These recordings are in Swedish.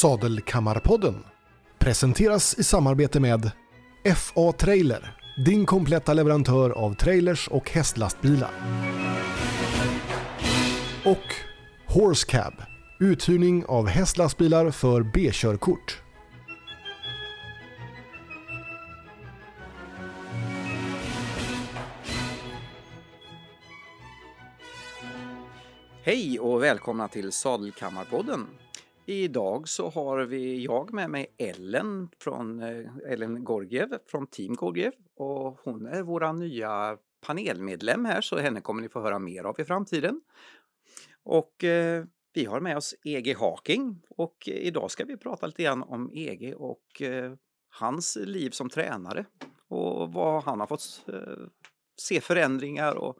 Sadelkammarpodden presenteras i samarbete med FA Trailer, din kompletta leverantör av trailers och hästlastbilar. Och Horse Cab, uthyrning av hästlastbilar för B-körkort. Hej och välkomna till Sadelkammarpodden. Idag så har vi jag med mig Ellen från eh, Ellen Gorgiev från Team Gorgiev. Och hon är vår nya panelmedlem här så henne kommer ni få höra mer av i framtiden. Och eh, vi har med oss EG Haking och eh, idag ska vi prata lite grann om EG och eh, hans liv som tränare. Och vad han har fått eh, se förändringar och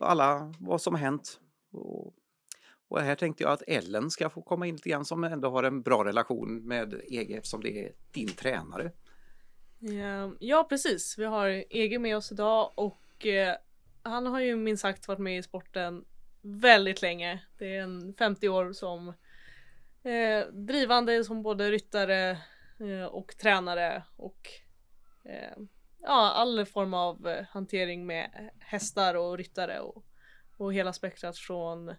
alla vad som har hänt. Och, och här tänkte jag att Ellen ska få komma in lite grann som ändå har en bra relation med EG eftersom det är din tränare. Ja, ja precis, vi har EG med oss idag och eh, han har ju minst sagt varit med i sporten väldigt länge. Det är en 50 år som eh, drivande som både ryttare eh, och tränare och eh, ja, all form av eh, hantering med hästar och ryttare och och hela spektrat från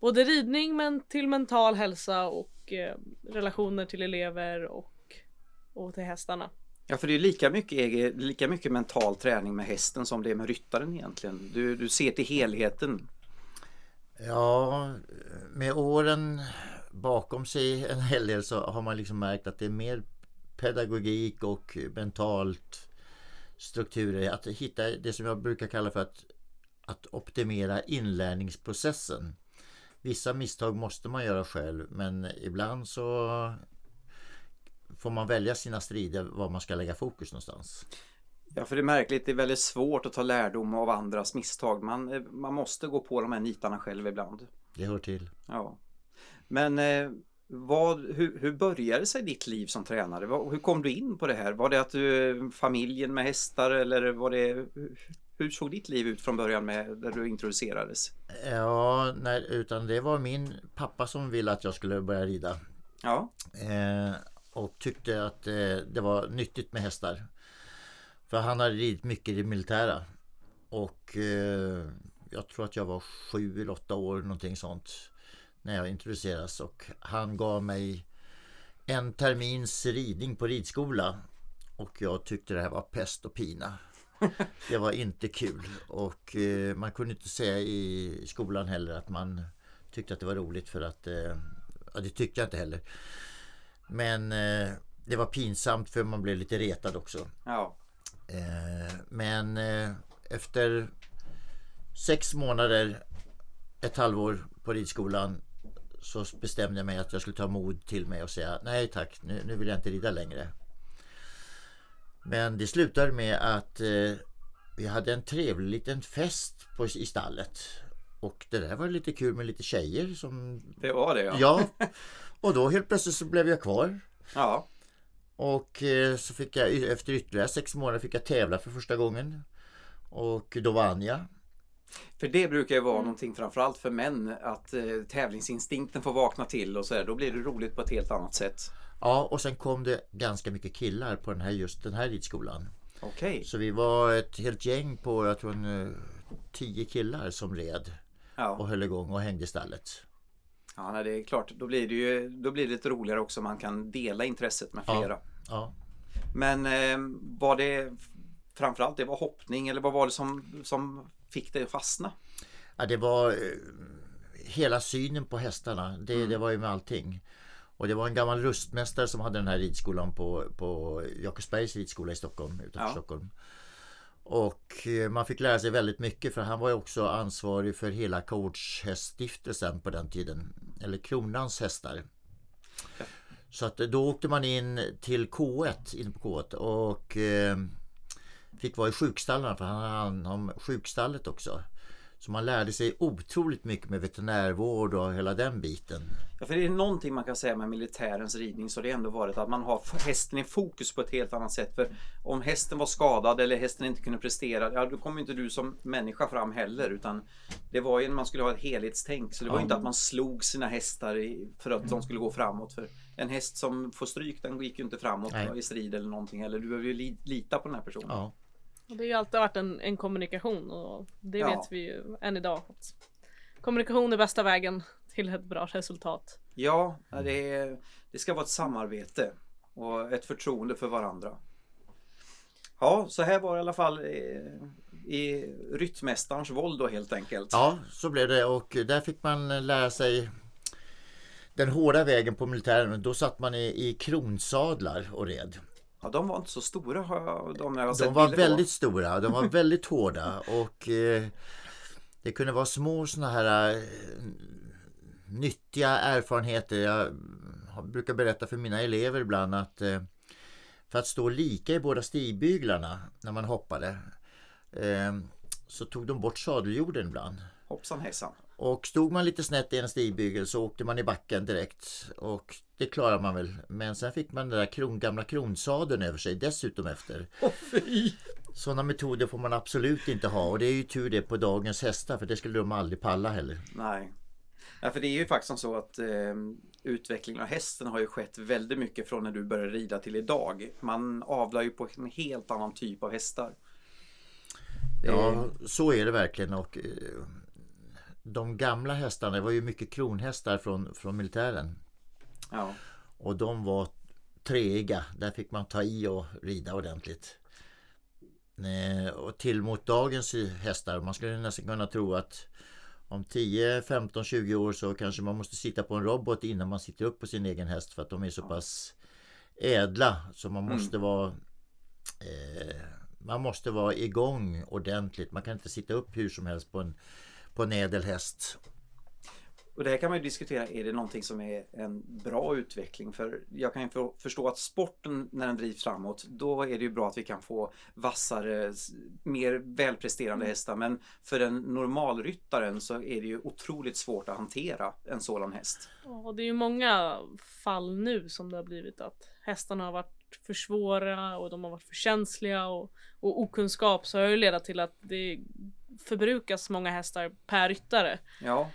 både ridning men till mental hälsa och eh, relationer till elever och, och till hästarna. Ja, för det är lika mycket, lika mycket mental träning med hästen som det är med ryttaren egentligen. Du, du ser till helheten. Ja, med åren bakom sig en hel del så har man liksom märkt att det är mer pedagogik och mentalt strukturer. Att hitta det som jag brukar kalla för att att optimera inlärningsprocessen. Vissa misstag måste man göra själv men ibland så får man välja sina strider var man ska lägga fokus någonstans. Ja, för det är märkligt. Det är väldigt svårt att ta lärdom av andras misstag. Man, man måste gå på de här nitarna själv ibland. Det hör till. Ja. Men eh, vad, hur, hur började sig ditt liv som tränare? hur kom du in på det här? Var det att du familjen med hästar eller var det hur såg ditt liv ut från början med där du introducerades? Ja, nej, utan det var min pappa som ville att jag skulle börja rida. Ja. Eh, och tyckte att eh, det var nyttigt med hästar. För han hade ridit mycket i det militära. Och eh, jag tror att jag var sju eller åtta år någonting sånt. När jag introducerades och han gav mig en termins ridning på ridskola. Och jag tyckte det här var pest och pina. Det var inte kul och eh, man kunde inte säga i skolan heller att man tyckte att det var roligt för att eh, ja, det tyckte jag inte heller. Men eh, det var pinsamt för man blev lite retad också. Ja. Eh, men eh, efter sex månader, ett halvår på ridskolan så bestämde jag mig att jag skulle ta mod till mig och säga nej tack, nu, nu vill jag inte rida längre. Men det slutade med att eh, vi hade en trevlig liten fest på, i stallet. Och det där var lite kul med lite tjejer som... Det var det ja. Ja. Och då helt plötsligt så blev jag kvar. Ja. Och eh, så fick jag efter ytterligare sex månader fick jag tävla för första gången. Och då vann jag. För det brukar ju vara mm. någonting framförallt för män att eh, tävlingsinstinkten får vakna till och så här, då blir det roligt på ett helt annat sätt. Ja, och sen kom det ganska mycket killar på den här, just den här ridskolan. Okej. Okay. Så vi var ett helt gäng på, jag tror en, eh, tio killar som red. Ja. Och höll igång och hängde i stallet. Ja, nej, det är klart. Då blir det ju då blir det lite roligare också. Man kan dela intresset med flera. Ja. ja. Men eh, var det framförallt det var hoppning eller vad var det som, som fick dig att fastna? Ja, det var eh, hela synen på hästarna. Det, mm. det var ju med allting. Och det var en gammal rustmästare som hade den här ridskolan på, på Jakobsbergs ridskola i Stockholm, utanför ja. Stockholm. Och eh, man fick lära sig väldigt mycket för han var ju också ansvarig för hela Coachhäststiftelsen på den tiden. Eller Kronans hästar. Ja. Så att då åkte man in till K1, in på K1 och eh, fick vara i sjukstallarna för han hade hand om sjukstallet också. Så man lärde sig otroligt mycket med veterinärvård och hela den biten. Ja, för det är någonting man kan säga med militärens ridning så det har ändå varit att man har hästen i fokus på ett helt annat sätt. För om hästen var skadad eller hästen inte kunde prestera, ja då kommer inte du som människa fram heller. Utan det var ju när man skulle ha ett helhetstänk. Så det var Ja. inte att man slog sina hästar för att de skulle gå framåt. För en häst som får stryk den gick ju inte framåt Nej. i strid eller någonting. Eller du behöver ju li, lita på den här personen. Ja. Och det har ju alltid varit en, en kommunikation och det Ja. vet vi ju än idag. Att kommunikation är bästa vägen till ett bra resultat. Ja, det, är, det ska vara ett samarbete och ett förtroende för varandra. Ja, så här var det i alla fall eh, i Ryttmästarens våld då helt enkelt. ja, så blev det och där fick man lära sig den hårda vägen på militären. Då satt man i, i kronsadlar och red. Ja, de var inte så stora jag, de jag har sett De var bilder på. väldigt stora, de var väldigt hårda och eh, det kunde vara små såna här eh, nyttiga erfarenheter. Jag brukar berätta för mina elever ibland att eh, för att stå lika i båda stigbyglarna när man hoppade eh, så tog de bort sadeljorden ibland. Hoppsan hejsan. Och stod man lite snett i en stigbygel så åkte man i backen direkt. Och det klarar man väl. Men sen fick man den där kron, gamla kronsadeln över sig dessutom efter. Fy! Sådana metoder får man absolut inte ha och det är ju tur det på dagens hästar för det skulle de aldrig palla heller. Nej. Ja, för det är ju faktiskt så att eh, utvecklingen av hästen har ju skett väldigt mycket från när du började rida till idag. Man avlar ju på en helt annan typ av hästar. Ja, så är det verkligen och eh, de gamla hästarna det var ju mycket kronhästar från, från militären ja. och de var treiga. Där fick man ta i och rida ordentligt. Eh, Och till mot dagens hästar, man skulle nästan kunna tro att om 10, 15, 20 år så kanske man måste sitta på en robot innan man sitter upp på sin egen häst för att de är så pass ädla så man måste vara eh, man måste vara igång ordentligt. Man kan inte sitta upp hur som helst på en, på en ädel häst. Och det här kan man ju diskutera, är det någonting som är en bra utveckling? För jag kan ju för, förstå att sporten när den drivs framåt, då är det ju bra att vi kan få vassare, mer välpresterande hästar. Men för en normalryttaren så är det ju otroligt svårt att hantera en sådan häst. Och det är ju många fall nu som det har blivit att hästarna har varit för svåra och de har varit för känsliga och, och okunskap så har ju ledat till att det förbrukas många hästar per ryttare. Ja,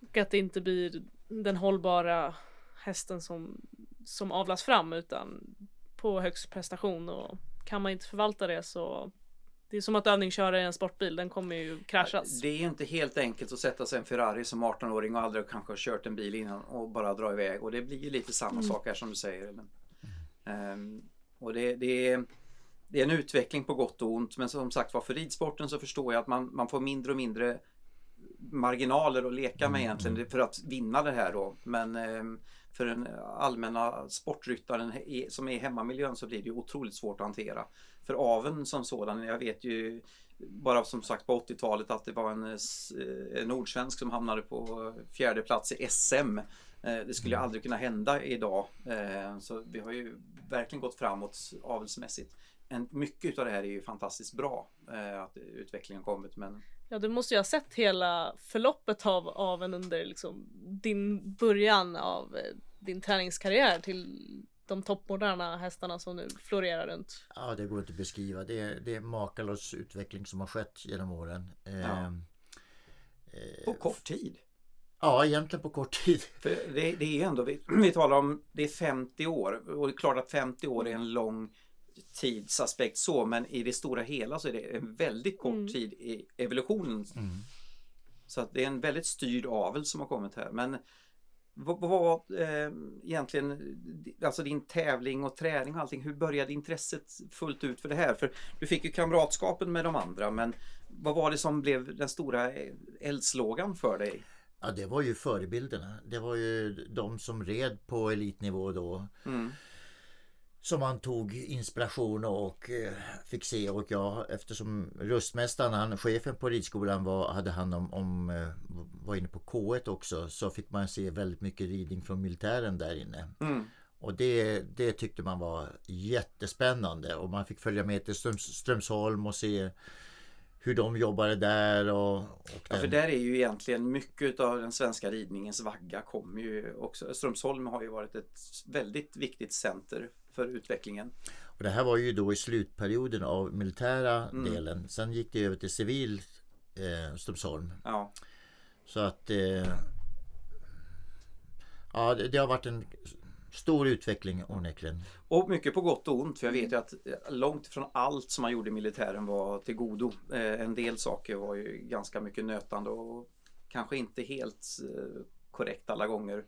Och att det inte blir den hållbara hästen som, som avlas fram utan på högst prestation och kan man inte förvalta det så det är som att övningsköra i en sportbil, den kommer ju kraschas. det är inte helt enkelt att sätta sig en Ferrari som 18-åring och aldrig kanske har kört en bil innan och bara dra iväg. Och det blir ju lite samma sak här som du säger. Ellen. Ehm, och det, det, är, det är en utveckling på gott och ont. Men som sagt var för ridsporten så förstår jag att man, man får mindre och mindre marginaler att leka med egentligen för att vinna det här då. Men ehm, för den allmänna sportryttaren som är i hemmamiljön så blir det otroligt svårt att hantera. För aven som sådan, jag vet ju bara som sagt på 80-talet att det var en, eh, eh, en nordsvensk som hamnade på fjärde plats i SM. Eh, Det skulle ju aldrig kunna hända idag. Så vi har ju verkligen gått framåt avelsmässigt. Mycket av det här är ju fantastiskt bra att utvecklingen kommit men Ja, du måste ju ha sett hela förloppet av aven under liksom din början av eh, din träningskarriär till de toppmoderna hästarna som nu florerar runt. Ja, det går inte att beskriva. Det är, det är makalös utveckling som har skett genom åren. Eh, Ja. på kort tid. ja, egentligen på kort tid. För det, det är ändå, vi, vi talar om, det är 50 år och det är klart att 50 år är en lång tidsaspekt så men i det stora hela så är det en väldigt kort Mm. tid i evolutionen. Så att det är en väldigt styrd avel som har kommit här. Men vad vad var eh, egentligen alltså din tävling och träning och allting, hur började intresset fullt ut för det här? För du fick ju kamratskapen med de andra men vad var det som blev den stora eh, eldslågan för dig? Ja, det var ju förebilderna. Det var ju de som red på elitnivå då. Mm. Som man tog inspiration och eh, fick se och jag eftersom röstmästaren, han, chefen på ridskolan var, hade hand om, om eh, var inne på K1 också så fick man se väldigt mycket ridning från militären där inne. Mm. Och det, det tyckte man var jättespännande och man fick följa med till Ströms, Strömsholm och se hur de jobbade där och, och Ja, för där är ju egentligen mycket av den svenska ridningens vagga kommer ju också. Strömsholm har ju varit ett väldigt viktigt center för utvecklingen. Och det här var ju då i slutperioden av militära Mm. delen. Sen gick det över till civil eh, Strömsholm. Ja, Så att eh, Ja det, det har varit en stor utveckling onekligen. och mycket på gott och ont för jag vet ju att långt ifrån allt som man gjorde i militären var till godo. Eh, en del saker var ju ganska mycket nötande och kanske inte helt eh, korrekt alla gånger.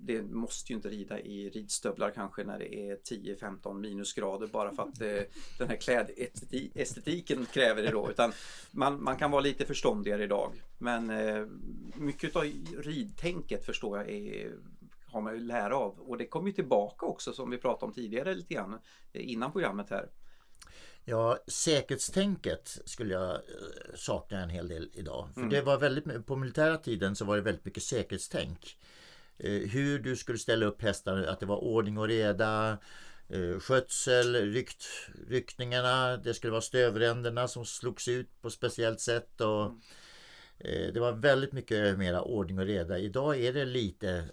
Det måste ju inte rida i ridstövlar kanske när det är 10-15 minusgrader bara för att eh, den här klädestetiken kräver det då. Utan man, man kan vara lite förståndigare idag. Men eh, mycket av ridtänket förstår jag är, har man ju lära av. Och det kommer ju tillbaka också som vi pratade om tidigare lite grann eh, innan programmet här. Ja, säkerhetstänket skulle jag eh, sakna en hel del idag. För Mm. det var väldigt, på militära tiden så var det väldigt mycket säkerhetstänk. Eh, hur du skulle ställa upp hästarna, att det var ordning och reda, eh, skötsel, rykt, ryckningarna, det skulle vara stövränderna som slogs ut på speciellt sätt. Och, Mm. det var väldigt mycket mera ordning och reda. Idag är det lite,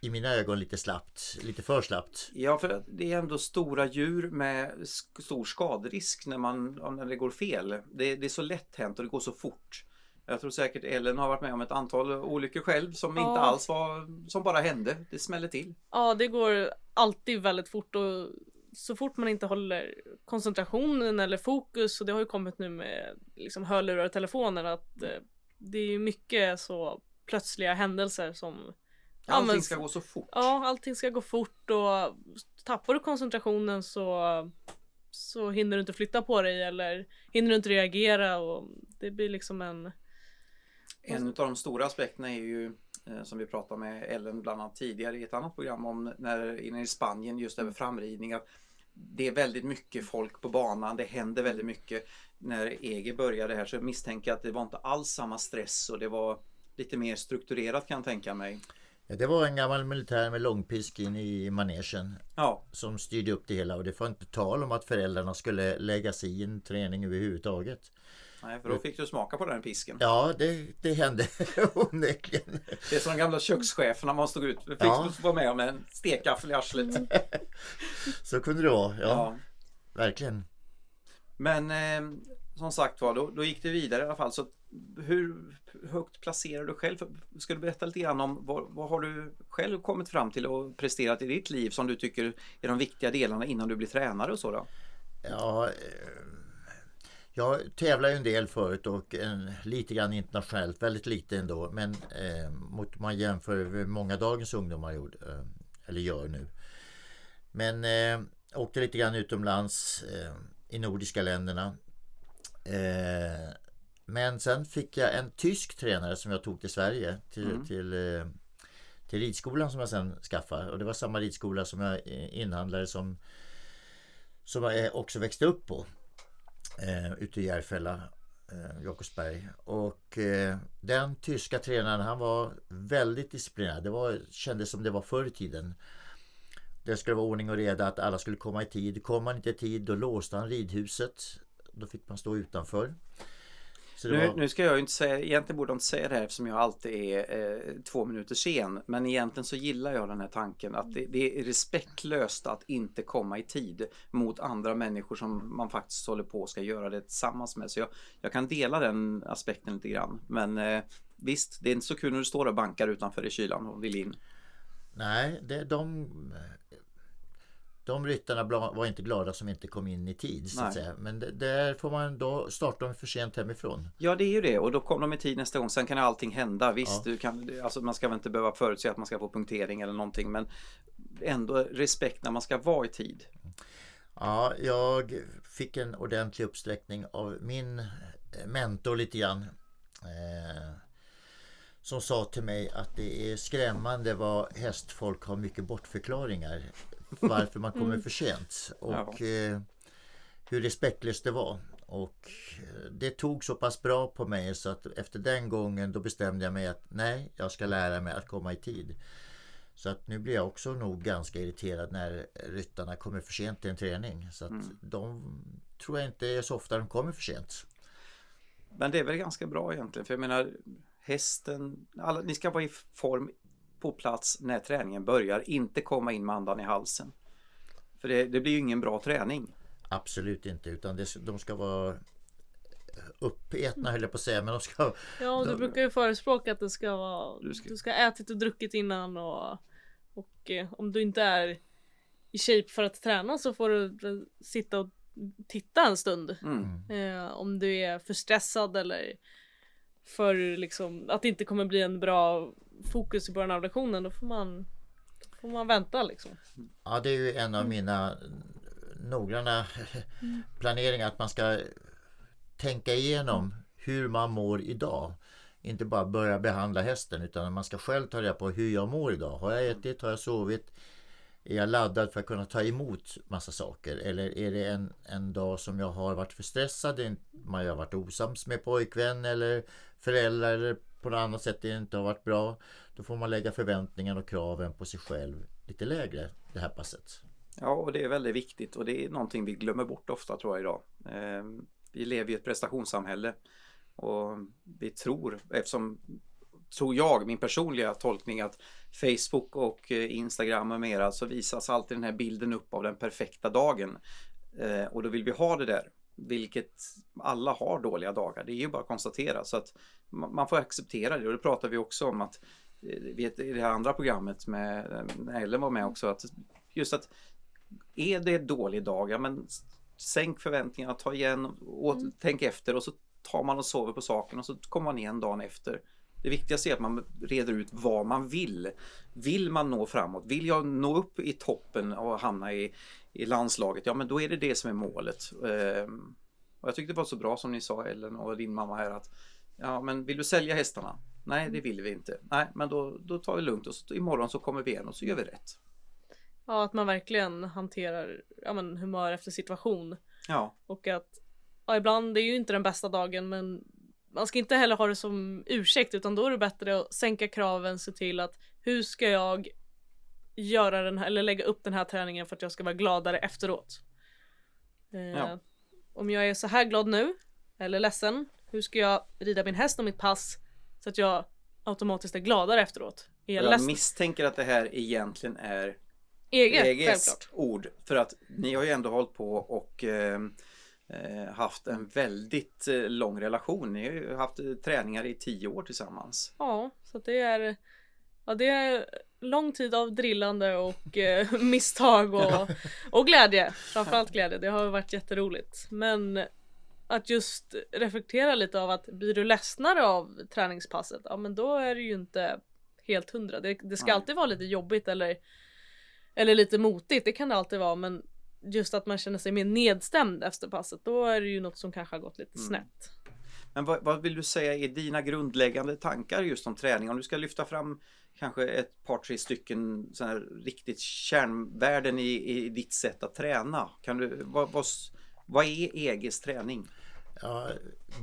i mina ögon, lite slappt, lite för slappt. Ja, för det är ändå stora djur med stor skaderisk när, man, när det går fel. Det, det är så lätt hänt och det går så fort. Jag tror säkert Ellen har varit med om ett antal olyckor själv som Ja. inte alls var, som bara hände. Det smäller till. Ja, det går alltid väldigt fort och så fort man inte håller koncentrationen eller fokus och det har ju kommit nu med liksom hörlurar och telefoner att eh, det är ju mycket så plötsliga händelser som Ja, Allting men- ska gå så fort. Ja, allting ska gå fort och tappar du koncentrationen så så hinner du inte flytta på dig eller hinner du inte reagera och det blir liksom en En av de stora aspekterna är ju eh, som vi pratade med Ellen bland annat tidigare i ett annat program om när inne i Spanien just över framridning att det är väldigt mycket folk på banan, det händer väldigt mycket. När EG började här så misstänker jag att det var inte alls samma stress och det var lite mer strukturerat kan jag tänka mig. Ja, det var en gammal militär med långpisk in i manegen. Ja, som styrde upp det hela och det var inte tal om att föräldrarna skulle lägga sig i en träning överhuvudtaget. Nej, för då fick du smaka på den här pisken. Ja, det, det hände onekligen. Det är som de gamla kökscheferna man stod ut. Fick Ja. vara med om en stekgaffel i arslet. Så kunde det vara, ja, Ja. verkligen. Men eh, som sagt var, då, då gick det vidare i alla fall. Så hur högt placerar du själv? Ska du berätta lite grann om vad, vad har du själv kommit fram till och presterat i ditt liv som du tycker är de viktiga delarna innan du blir tränare och så då? Ja, eh, jag tävlar ju en del förut och en, lite grann internationellt, väldigt lite ändå. Men eh, mot man jämför med många dagens ungdomar gjorde, eh, eller gör nu. Men eh, åkte lite grann utomlands eh, i nordiska länderna. Eh, men sen fick jag en tysk tränare som jag tog till Sverige till, Mm. till, eh, till ridskolan som jag sen skaffade. Och det var samma ridskola som jag eh, inhandlade som som jag också växte upp på eh, ute i Järfälla, eh, Jakobsberg. Och eh, den tyska tränaren han var väldigt disciplinerad. Det var, kändes som det var förr i tiden. Det skulle vara ordning och reda, att alla skulle komma i tid. Kom man inte i tid då låste han ridhuset. Då fick man stå utanför. Nu, var, nu ska jag ju inte säga, egentligen borde jag inte säga det här eftersom jag alltid är eh, två minuter sen. Men egentligen så gillar jag den här tanken att det, det är respektlöst att inte komma i tid mot andra människor som man faktiskt håller på och ska göra det tillsammans med. Så jag, jag kan dela den aspekten lite grann. Men eh, visst, det är inte så kul när du står och bankar utanför i kylan och vill in. nej, det, de, de ryttarna var inte glada som inte kom in i tid. Så att säga. Men där får man då starta de för sent hemifrån. Ja det är ju det och då kommer de i tid nästa gång. Sen kan allting hända. Visst, Ja. du kan, alltså man ska väl inte behöva förutse att man ska få punktering eller någonting. Men ändå respekt när man ska vara i tid. Ja, jag fick en ordentlig uppsträckning av min eh, mentor lite grann. Eh, som sa till mig att det är skrämmande vad hästfolk har mycket bortförklaringar. Varför man kommer för sent. Och eh, hur respektlöst det var. Och eh, det tog så pass bra på mig så att efter den gången då bestämde jag mig att nej, jag ska lära mig att komma i tid. Så att nu blir jag också nog ganska irriterad när ryttarna kommer för sent till en träning. Så att de tror jag inte är så ofta de kommer för sent. Men det är väl ganska bra egentligen för jag menar hästen, alla, ni ska vara i form på plats när träningen börjar, inte komma in med andan i halsen. För det, det blir ju ingen bra träning. Absolut inte utan det, de ska vara uppätna höll jag på att säga men de ska Ja, och du de, brukar ju förespråka att det ska vara, Du ska- du ska ha ätit och druckit innan och, och eh, om du inte är i shape för att träna så får du eh, sitta och titta en stund. Mm. Eh, om du är för stressad eller för liksom att det inte kommer bli en bra fokus i början av lektionen då får man, får man vänta liksom. Ja det är ju en av mina noggranna planeringar att man ska tänka igenom hur man mår idag. Inte bara börja behandla hästen utan man ska själv ta reda på hur jag mår idag. Har jag ätit? Har jag sovit? Är jag laddad för att kunna ta emot massa saker? Eller är det en, en dag som jag har varit för stressad? Man har varit osams med pojkvän eller föräldrar eller på något annat sätt det inte har varit bra. Då får man lägga förväntningarna och kraven på sig själv lite lägre det här passet. Ja, och det är väldigt viktigt och det är någonting vi glömmer bort ofta tror jag idag. Eh, vi lever i ett prestationssamhälle och vi tror, eftersom tror jag, min personliga tolkning att Facebook och eh, Instagram och mera så visas alltid den här bilden upp av den perfekta dagen. Eh, och då vill vi ha det där. Vilket alla har dåliga dagar. Det är ju bara att konstatera. Så att ma- man får acceptera det. Och det pratar vi också om att eh, i det här andra programmet med när Ellen var med också. att Just att är det dålig dag, ja men sänk förväntningarna, ta igen och tänk efter och så tar man och sover på saken och så kommer man igen dagen efter. Det viktigaste är att man reder ut vad man vill. Vill man nå framåt? Vill jag nå upp i toppen och hamna i, i landslaget? Ja, men då är det det som är målet. Ehm, och jag tyckte det var så bra som ni sa Ellen och din mamma här att ja, men vill du sälja hästarna? Nej, det vill vi inte. Nej, men då, då tar vi det lugnt och så, imorgon så kommer vi igen och så gör vi rätt. Ja, att man verkligen hanterar ja, men, humör efter situation. Ja, Och att ja, ibland det är ju inte den bästa dagen men man ska inte heller ha det som ursäkt utan då är det bättre att sänka kraven, se till att hur ska jag göra den här, eller lägga upp den här träningen för att jag ska vara gladare efteråt. Eh, Ja. Om jag är så här glad nu, eller ledsen, hur ska jag rida min häst och mitt pass så att jag automatiskt är gladare efteråt? Är jag, jag ledsen? misstänker att det här egentligen är Eget, EGs självklart. ord. För att ni har ju ändå hållit på och eh, eh, haft en väldigt eh, lång relation. Ni har ju haft eh, träningar i tio år tillsammans. Ja, så det är Ja det är lång tid av drillande och eh, misstag och, och glädje. Framförallt glädje, det har varit jätteroligt. Men att just reflektera lite av att blir du ledsnare av träningspasset, ja men då är det ju inte helt hundra. Det, det ska Nej. alltid vara lite jobbigt eller, eller lite motigt, det kan det alltid vara men just att man känner sig mer nedstämd efter passet, då är det ju något som kanske har gått lite Mm. snett. Men vad, vad vill du säga är dina grundläggande tankar just om träning? Om du ska lyfta fram kanske ett par tre stycken såna här riktigt kärnvärden i, i ditt sätt att träna. Kan du, vad, vad, vad är EGs träning? Ja,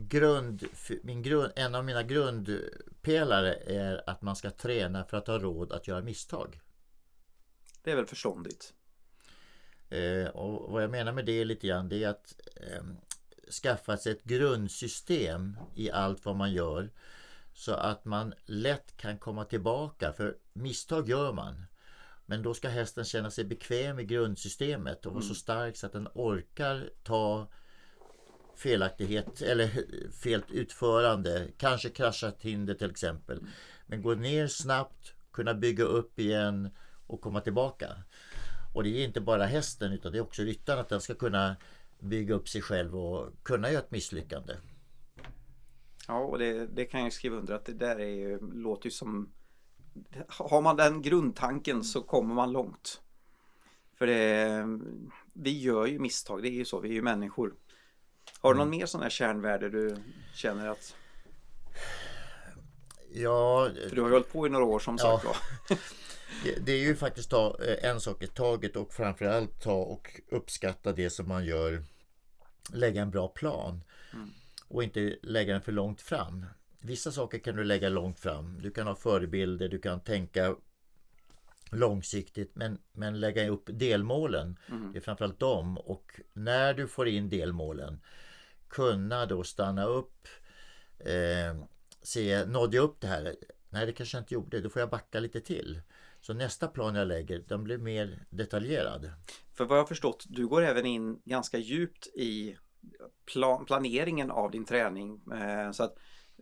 grund, min grund, en av mina grundpelare är att man ska träna för att ha råd att göra misstag. Det är väl förståndigt? Eh, och vad jag menar med det lite grann det är att eh, skaffa sig ett grundsystem i allt vad man gör. Så att man lätt kan komma tillbaka. För misstag gör man. Men då ska hästen känna sig bekväm i grundsystemet och vara så stark så att den orkar ta felaktighet eller fel utförande. Kanske krascha hinder till exempel. Men gå ner snabbt, kunna bygga upp igen och komma tillbaka. Och det är inte bara hästen utan det är också ryttaren att den ska kunna bygga upp sig själv och kunna göra ett misslyckande. Ja, och det, det kan jag skriva under att det där är ju, låter ju som Har man den grundtanken så kommer man långt. För det, vi gör ju misstag, det är ju så, vi är ju människor. Har du någon mer sån här kärnvärde du känner att Ja, För du har ju hållit på i några år som Ja. sagt var. det- är ju faktiskt ta eh, en sak i taget och framförallt ta och uppskatta det som man gör. Lägga en bra plan. Och inte lägga den för långt fram. Vissa saker kan du lägga långt fram. Du kan ha förebilder, du kan tänka långsiktigt men, men lägga upp delmålen. Det är framförallt dem och när du får in delmålen kunna då stanna upp eh, se, nådde jag upp det här? Nej, det kanske jag inte gjorde. Då får jag backa lite till. Så nästa plan jag lägger, den blir mer detaljerad. För vad jag har förstått, du går även in ganska djupt i plan, planeringen av din träning. Eh, så att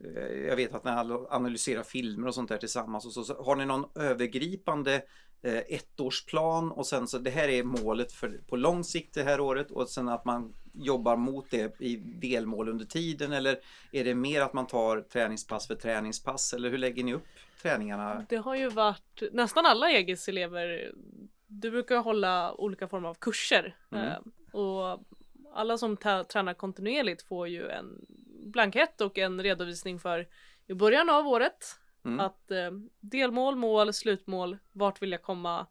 eh, jag vet att när ni analyserar filmer och sånt där tillsammans och så, så har ni någon övergripande eh, ettårsplan och sen så det här är målet för, på lång sikt det här året och sen att man jobbar mot det i delmål under tiden eller är det mer att man tar träningspass för träningspass eller hur lägger ni upp träningarna? Det har ju varit nästan alla EGs elever. Du brukar hålla olika former av kurser Mm. eh, och alla som tränar kontinuerligt får ju en blankett och en redovisning för i början av året Mm. att eh, delmål, mål, slutmål, vart vill jag komma?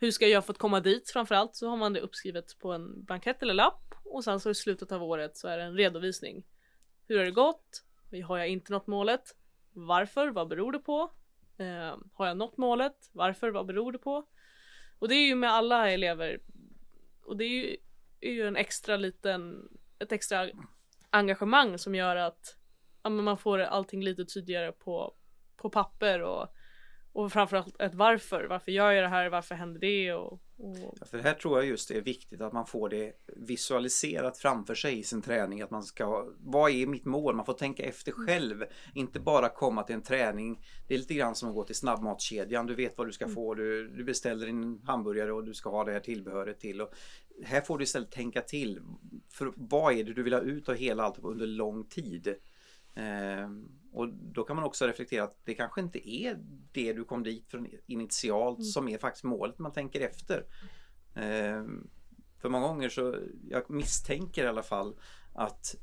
Hur ska jag få komma dit framförallt? Så har man det uppskrivet på en blankett eller lapp och sen så i slutet av året så är det en redovisning. Hur har det gått? Har jag inte nått målet? Varför? Vad beror det på? Eh, har jag nått målet? Varför? Vad beror det på? Och det är ju med alla elever. Och det är ju, är ju en extra liten, ett extra engagemang som gör att ja, men man får allting lite tydligare på, på papper och, och framförallt ett varför. Varför gör jag det här? Varför händer det? Och, och För här tror jag just det är viktigt att man får det visualiserat framför sig i sin träning. Att man ska, vad är mitt mål? Man får tänka efter själv. Inte bara komma till en träning. Det är lite grann som att gå till snabbmatskedjan. Du vet vad du ska få. Du, du beställer din hamburgare och du ska ha det här tillbehöret till. Och här får du istället tänka till. För vad är det du vill ha ut av hela allt under lång tid? Ehm, och då kan man också reflektera att det kanske inte är det du kom dit för initialt som är faktiskt målet man tänker efter. Ehm, för många gånger så, jag misstänker i alla fall att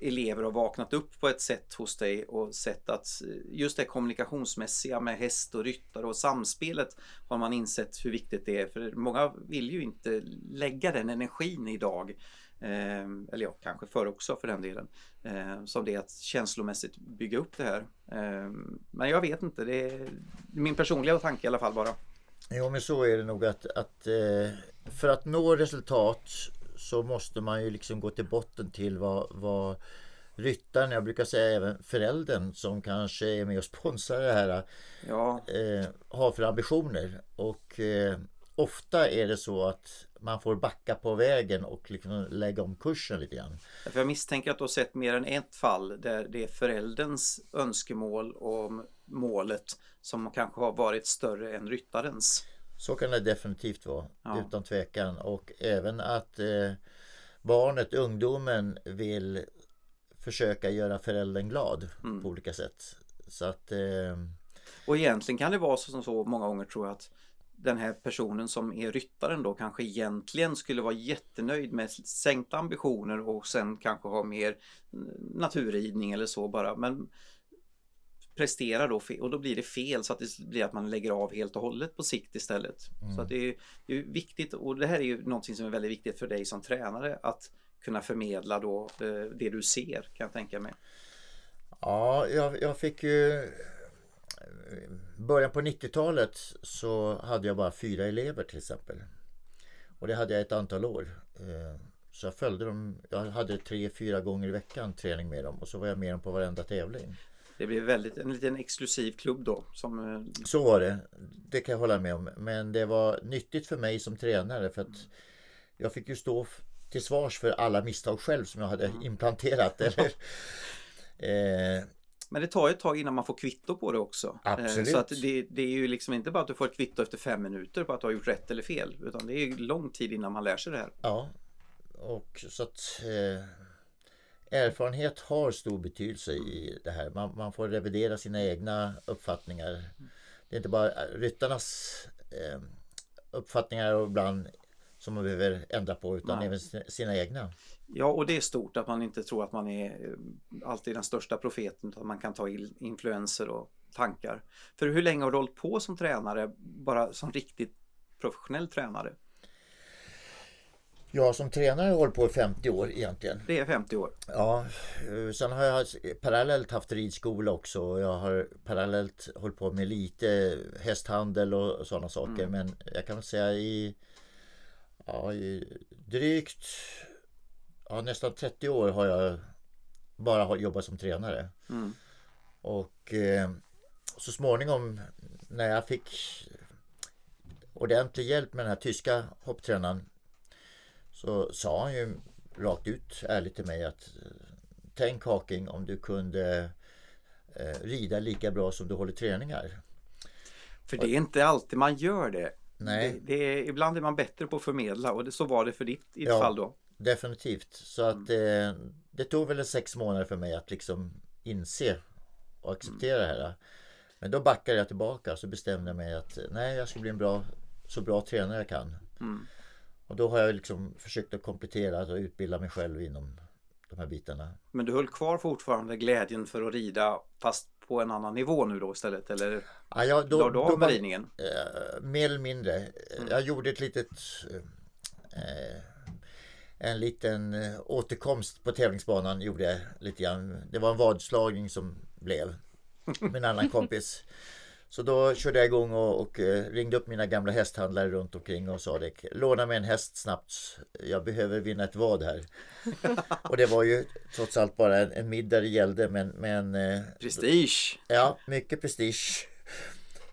elever har vaknat upp på ett sätt hos dig och sett att just det kommunikationsmässiga med häst och ryttare och samspelet har man insett hur viktigt det är. För många vill ju inte lägga den energin idag. Eh, eller ja, kanske förr också för den delen. Eh, som det är att känslomässigt bygga upp det här. Eh, men jag vet inte, det är min personliga tanke i alla fall bara. Jo men så är det nog att, att eh, för att nå resultat så måste man ju liksom gå till botten till vad, vad ryttaren, jag brukar säga även föräldern som kanske är med och sponsrar det här Ja, eh, har för ambitioner. Och eh, ofta är det så att man får backa på vägen och liksom lägga om kursen lite grann. Jag misstänker att du har sett mer än ett fall där det är förälderns önskemål om målet som kanske har varit större än ryttarens. Så kan det definitivt vara, Ja. utan tvekan. Och även att eh, barnet, ungdomen vill försöka göra föräldern glad Mm. på olika sätt. Så att eh, Och egentligen kan det vara så, som så många gånger tror jag att den här personen som är ryttaren då kanske egentligen skulle vara jättenöjd med sänkta ambitioner och sen kanske ha mer mm, naturridning eller så bara. Men presterar då och då blir det fel så att det blir att man lägger av helt och hållet på sikt istället. Så att det är, det är viktigt och det här är ju någonting som är väldigt viktigt för dig som tränare att kunna förmedla då eh, det du ser kan jag tänka mig. ja, jag, jag fick ju början på 90-talet så hade jag bara fyra elever till exempel. Och det hade jag ett antal år. Eh, Så jag följde dem. Jag hade tre, fyra gånger i veckan träning med dem och så var jag med dem på varenda tävling. Det blir väldigt en liten exklusiv klubb då som eh, Så var det. Det kan jag hålla med om. Men det var nyttigt för mig som tränare för att jag fick ju stå till svars för alla misstag själv som jag hade implanterat. Eller, eh, Men det tar ju ett tag innan man får kvitto på det också. Eh, Absolut. Så att det, det är ju liksom inte bara att du får ett kvitto efter fem minuter på att du har gjort rätt eller fel. Utan det är ju lång tid innan man lär sig det här. ja, och så att eh, erfarenhet har stor betydelse i det här. Man, man får revidera sina egna uppfattningar. Det är inte bara ryttarnas eh, uppfattningar och ibland som man behöver ändra på utan Nej. även sina- egna. Ja, och det är stort att man inte tror att man är eh, alltid den största profeten utan man kan ta in influenser och tankar. För hur länge har du hållit på som tränare, bara som riktigt professionell tränare? Jag som tränare har hållit på i 50 år egentligen. Det är 50 år. Ja, eh, sen har jag parallellt haft ridskola också jag har parallellt hållit på med lite hästhandel och sådana saker. Men jag kan väl säga i, ja, i drygt ja, nästan 30 år har jag bara ha- jobba som tränare. Mm. Och eh, så småningom när jag fick ordentlig hjälp med den här tyska hopptränaren så sa han ju rakt ut ärligt till mig att eh, tänk Haking om du kunde eh, rida lika bra som du håller träningar. För det är inte alltid man gör det. Nej. Det, det ibland är man bättre på att förmedla och det, så var det för ditt i ditt Ja. fall då. Definitivt. Så att eh, det tog väl sex månader för mig att liksom inse och acceptera det här. Men då backade jag tillbaka så bestämde jag mig att nej, jag ska bli en bra, så bra tränare jag kan. Mm. Och då har jag liksom försökt att komplettera och utbilda mig själv inom de här bitarna. Men du höll kvar fortfarande glädjen för att rida fast på en annan nivå nu då istället? Eller Ja, jag, då, la du av ridningen? Eh, mer eller mindre. Jag gjorde ett litet eh, en liten eh, återkomst på tävlingsbanan gjorde jag lite grann. Det var en vadslagning som blev med en annan kompis. Så då körde jag igång och, och eh, ringde upp mina gamla hästhandlare runt omkring och sa det. Låna mig en häst snabbt. Jag behöver vinna ett vad här. och det var ju trots allt bara en, en middag det gällde men, men eh, Prestige! Ja, mycket prestige.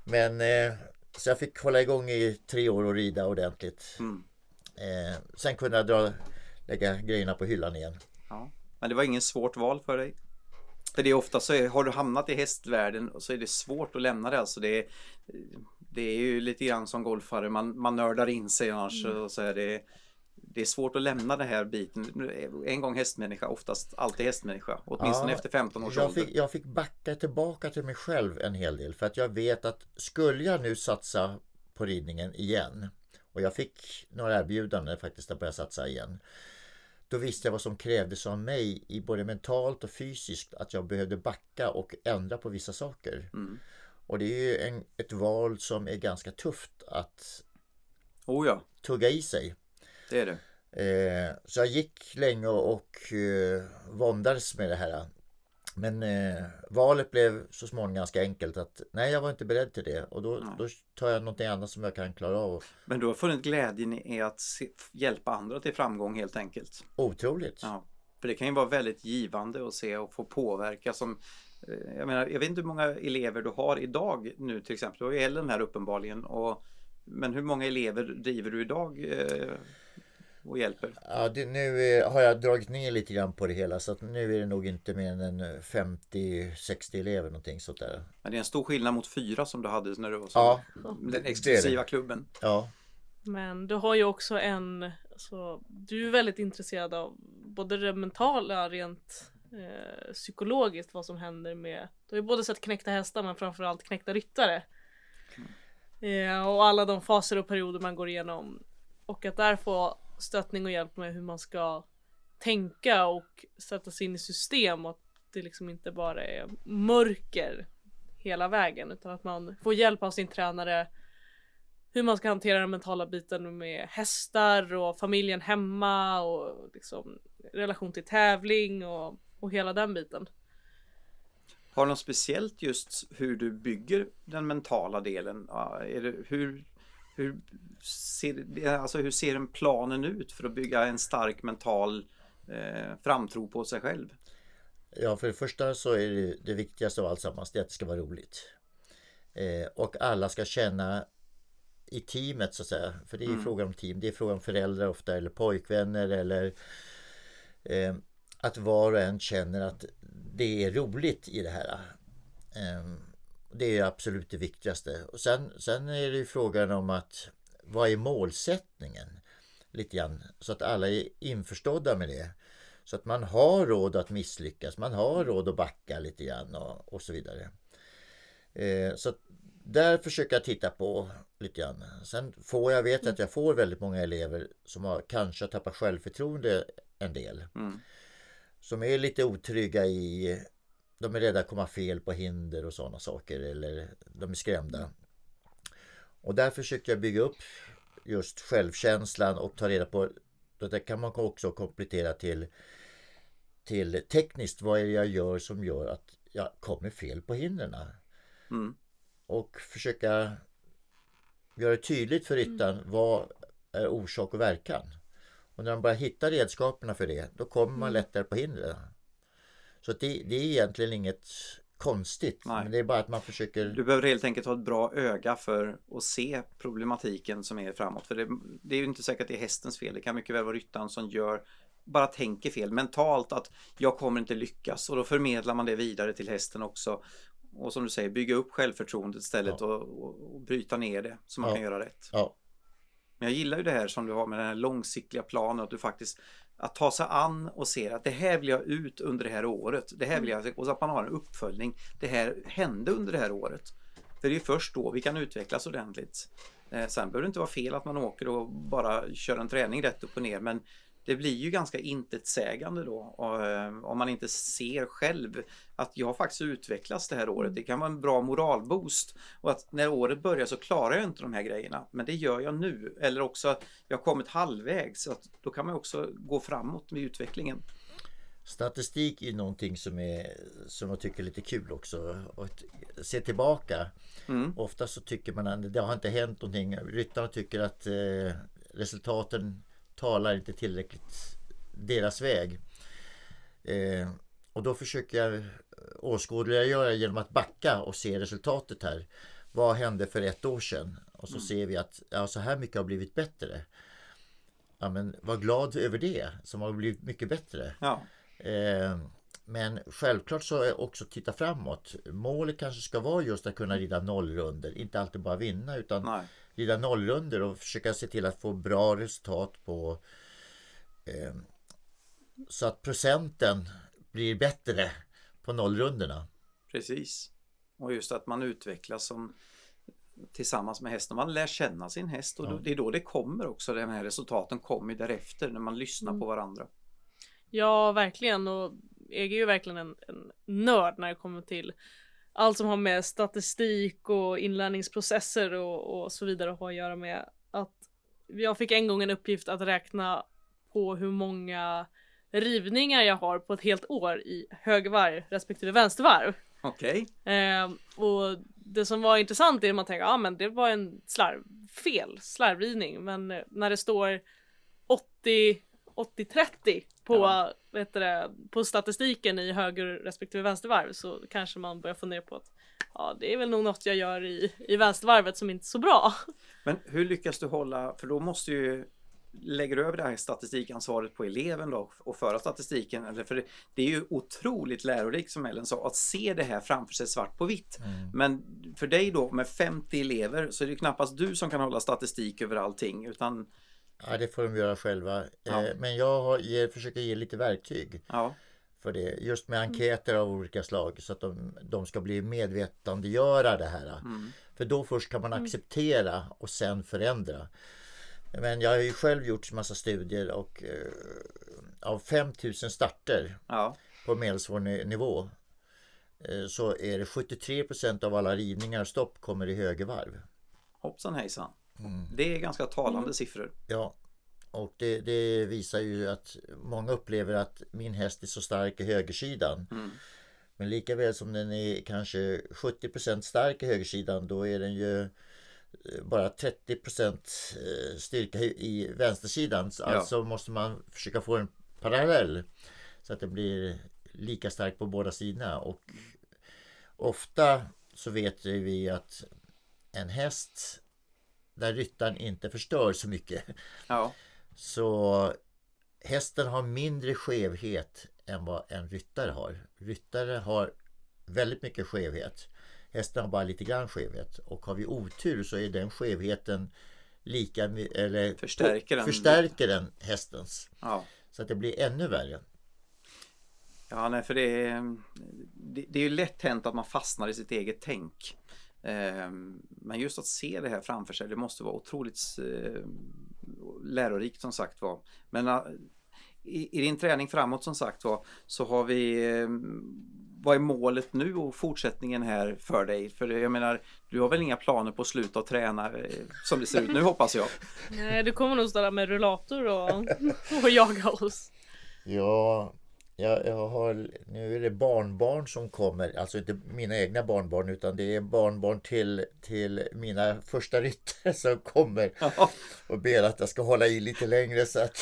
Men eh, så jag fick hålla igång i tre år och rida ordentligt. Mm. Sen kunde jag dra, lägga grejerna på hyllan igen. Ja. Men det var ingen svårt val för dig? För det är ofta så är, har du hamnat i hästvärlden och så är det svårt att lämna det. Alltså det, är, det är ju lite grann som golfare, man, man nördar in sig annars. Och så är det, det är svårt att lämna den här biten. En gång hästmänniska, oftast alltid hästmänniska. Åtminstone Ja, efter 15 års Jag ålder. fick, jag fick backa tillbaka till mig själv en hel del för att jag vet att skulle jag nu satsa på ridningen igen och jag fick några erbjudanden faktiskt att börja satsa igen. Då visste jag vad som krävdes av mig i både mentalt och fysiskt att jag behövde backa och ändra på vissa saker. Mm. Och det är ju en, ett val som är ganska tufft att Oh ja, tugga i sig. det är det. Eh, så jag gick länge och eh, våndades med det här. Men eh, valet blev så småningom ganska enkelt att nej jag var inte beredd till det och då, Nej. då tar jag någonting annat som jag kan klara av. Men du har funnit glädjen i att se, hjälpa andra till framgång helt enkelt. Otroligt! Ja, för det kan ju vara väldigt givande att se och få påverka som eh, jag menar, jag vet inte hur många elever du har idag nu till exempel. Du har ju Ellen här uppenbarligen. Och, men hur många elever driver du idag eh, och hjälper? Ja, det, nu eh, har jag dragit ner lite grann på det hela så att nu är det nog inte mer än en 50-60 elever någonting sånt där. Men det är en stor skillnad mot fyra som du hade när du var Ja, den exklusiva klubben. ja, Men du har ju också en, alltså, du är väldigt intresserad av både det mentala rent eh, psykologiskt vad som händer med, du har ju både sett knäckta hästar men framförallt knäckta ryttare. Eh, och alla de faser och perioder man går igenom. Och att där få stöttning och hjälp med hur man ska tänka och sätta sig in i system och att det liksom inte bara är mörker hela vägen utan att man får hjälp av sin tränare hur man ska hantera den mentala biten med hästar och familjen hemma och liksom relation till tävling och, och hela den biten. Har du något speciellt just hur du bygger den mentala delen? Är det, hur, hur, ser, alltså hur ser en planen ut för att bygga en stark mental eh, framtro på sig själv? Ja, för det första så är det, det viktigaste av alltsammans det är att det ska vara roligt. Eh, och alla ska känna i teamet så att säga. För det är ju frågan om team. Det är frågan om föräldrar ofta eller pojkvänner eller eh, att var och en känner att det är roligt i det här. Eh, det är absolut det viktigaste. Och sen, sen är det ju frågan om att vad är målsättningen? Lite grann så att alla är införstådda med det. Så att man har råd att misslyckas, man har råd att backa lite grann och, och så vidare. Eh, så där försöker jag titta på lite grann. Sen får jag, vet att jag får väldigt många elever som har kanske tappat självförtroende en del. Mm. Som är lite otrygga i, de är rädda att komma fel på hinder och sådana saker eller de är skrämda. Och där försöker jag bygga upp just självkänslan och ta reda på, det kan man också komplettera till till tekniskt vad är det jag gör som gör att jag kommer fel på hindren. Mm. Och försöka göra det tydligt för ryttaren vad är orsak och verkan. Och när man börjar hitta redskaperna för det då kommer man lättare på hindren. Så det, det är egentligen inget konstigt. Nej. Men det är bara att man försöker... Du behöver helt enkelt ha ett bra öga för att se problematiken som är framåt. För det, det är ju inte säkert att det är hästens fel. Det kan mycket väl vara ryttaren som gör bara tänker fel mentalt att jag kommer inte lyckas och då förmedlar man det vidare till hästen också. Och som du säger, bygga upp självförtroendet istället Ja. och, och, och bryta ner det så man Ja. kan göra rätt. Ja, Men jag gillar ju det här som du har med den här långsiktiga planen att du faktiskt att ta sig an och se att det här vill jag ut under det här året. Det här vill jag, och så att man har en uppföljning. Det här hände under det här året. För det är först då vi kan utvecklas ordentligt. Eh, sen behöver det inte vara fel att man åker och bara kör en träning rätt upp och ner men det blir ju ganska intetsägande då och, eh, om man inte ser själv att jag faktiskt utvecklats det här året. Det kan vara en bra moralboost och att när året börjar så klarar jag inte de här grejerna men det gör jag nu eller också att jag har kommit halvvägs så att då kan man också gå framåt med utvecklingen. Statistik är någonting som, är, som jag tycker är lite kul också. Att se tillbaka. Mm. Ofta så tycker man att det har inte hänt någonting. Ryttarna tycker att eh, resultaten talar inte tillräckligt deras väg. Eh, och då försöker jag åskådliggöra genom att backa och se resultatet här. Vad hände för ett år sedan? Och så ser vi att ja, så här mycket har blivit bättre. Ja, men var glad över det som har blivit mycket bättre. Ja, Eh, Men självklart så är också titta framåt. Målet kanske ska vara just att kunna rida nollrunder. Inte alltid bara vinna utan nej. Rida nollrunder och försöka se till att få bra resultat på eh, så att procenten blir bättre på nollrundorna. Precis. Och just att man utvecklas som tillsammans med hästen. Man lär känna sin häst och Ja. då, det är då det kommer också. De här resultaten kommer därefter när man lyssnar Mm. på varandra. Ja, verkligen. Och jag är ju verkligen en, en nörd när det kommer till allt som har med statistik och inlärningsprocesser och, och så vidare att ha att göra med. Att jag fick en gång en uppgift att räkna på hur många rivningar jag har på ett helt år i högervarv respektive vänstervarv. Okej, Eh, och det som var intressant är att man tänker, ja ah, men det var en slarv, fel slarvrivning. Men när det står 80 80-30 på, Ja. vet du det, på statistiken i höger respektive vänstervarv så kanske man börjar fundera på att ja, det är väl nog något jag gör i, i vänstervarvet som inte är så bra. men hur lyckas du hålla, för då måste ju Lägger du över det här statistikansvaret på eleven då och föra statistiken? Eller för det, är ju otroligt lärorikt som Ellen sa att se det här framför sig svart på vitt. Men för dig då med 50 elever så är det knappast du som kan hålla statistik över allting utan Ja, det får de göra själva. Ja. Eh, Men jag har, ger, försöker ge lite verktyg ja, för det. Just med enkäter av olika slag så att de, de ska bli medvetandegöra det här. mm, För då först kan man acceptera och sen förändra. Men jag har ju själv gjort massa studier och eh, av 5000 starter ja, på medelsvår ni- nivå eh, så är det 73% av alla ridningar och stopp kommer i högervarv. hoppsan hejsan. Mm. Det är ganska talande siffror. Ja, och det, det visar ju att många upplever att min häst är så stark i högersidan. Mm. Men lika väl som den är kanske 70% stark i högersidan då är den ju eh, bara 30 eh, styrka i vänstersidan. Ja. Alltså måste man försöka få en parallell så att det blir lika stark på båda sidorna. Och ofta så vet vi att en häst där ryttaren inte förstör så mycket Ja, så hästen har mindre skevhet än vad en ryttare har. Ryttare har väldigt mycket skevhet. Hästen har bara lite grann skevhet. Och har vi otur så är den skevheten lika eller Förstärker den. förstärker den hästens. ja. Så att det blir ännu värre. Ja, nej, för det är, det, det är ju lätt hänt att man fastnar i sitt eget tänk. Ehm, Men just att se det här framför sig, det måste vara otroligt eh, lärorikt som sagt var. Men eh, i, din träning framåt som sagt var så har vi eh, vad är målet nu och fortsättningen här för dig? För jag menar, du har väl inga planer på att sluta att träna eh, som det ser ut nu hoppas jag. Nej, du kommer nog stå där med rullator och, och jaga oss. Ja, jag, jag har, nu är det barnbarn som kommer. Alltså inte mina egna barnbarn utan det är barnbarn till, till mina första ryttare som kommer Ja, och ber att jag ska hålla i lite längre så att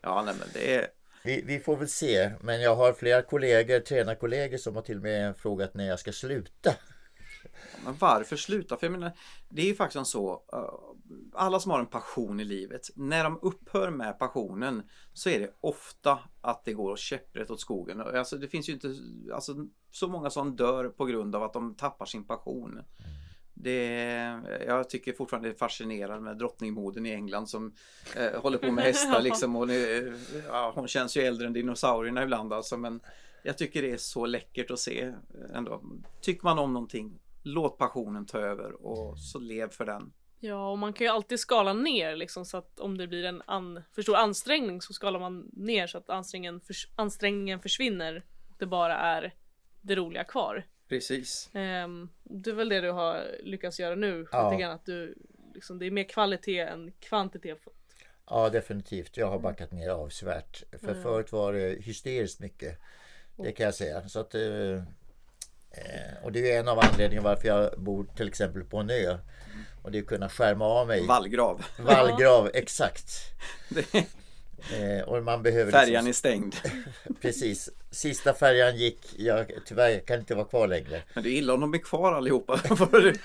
ja nej, men det är vi, vi får väl se. Men jag har flera kollegor, tränarkollegor som har till och med frågat när jag ska sluta. Men varför sluta? För jag menar, det är ju faktiskt så. Alla som har en passion i livet, när de upphör med passionen så är det ofta att det går käpprätt åt skogen. Alltså det finns ju inte alltså, så många som dör på grund av att de tappar sin passion. Det, jag tycker fortfarande det är fascinerande med drottningmoden i England som eh, håller på med hästar liksom. Och nu, ja, hon känns ju äldre än dinosaurierna ibland alltså. Men jag tycker det är så läckert att se ändå. Tycker man om någonting, låt passionen ta över och så lev för den. Ja, och man kan ju alltid skala ner liksom så att om det blir en an för stor ansträngning så skalar man ner så att ansträngningen, förs ansträngningen försvinner. Och det bara är det roliga kvar. Precis. Um, det är väl det du har lyckats göra nu. Ja. Ja. Att du, liksom, det är mer kvalitet än kvantitet. Ja definitivt. Jag har backat ner avsevärt. För Mm. förut var det hysteriskt mycket. Det kan jag säga. Så att, eh, eh, och det är en av anledningarna varför jag bor till exempel på en ö. Och det är att kunna skärma av mig. Vallgrav. Vallgrav, exakt. Eh, och man behöver Färjan är liksom, stängd. Precis. Sista färjan gick. Jag, tyvärr jag kan inte vara kvar längre. Men det är illa om de är kvar allihopa.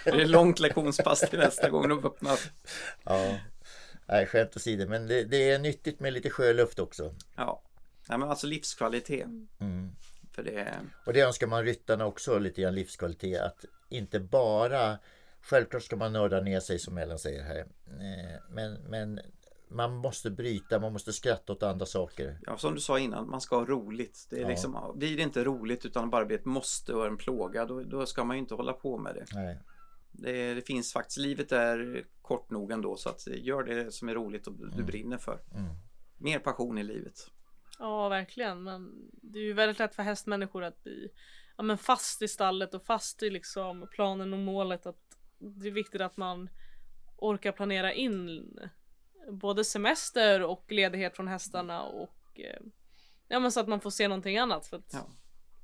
Det är långt lektionspass till nästa gång de öppnar. Ja. Nej, skämt åsido. Men det, det är nyttigt med lite sjöluft också. Ja. Nej, men alltså livskvalitet. Mm. För det är... Och det önskar man ryttarna också lite grann livskvalitet. Att inte bara Självklart ska man nörda ner sig som Ellen säger här. Eh, Men, men man måste bryta, man måste skratta åt andra saker. Ja, som du sa innan, man ska ha roligt. Det är Ja. liksom, blir det inte roligt utan bara blir ett måste och en plåga, då, då ska man ju inte hålla på med det. Nej. det. Det finns faktiskt, livet är kort nog ändå så att gör det som är roligt och du brinner för. Mm. Mer passion i livet. Ja, verkligen. Men det är ju väldigt lätt för hästmänniskor att bli ja, men fast i stallet och fast i liksom planen och målet. Att det är viktigt att man orkar planera in både semester och ledighet från hästarna och eh, ja, men så att man får se någonting annat för att Ja.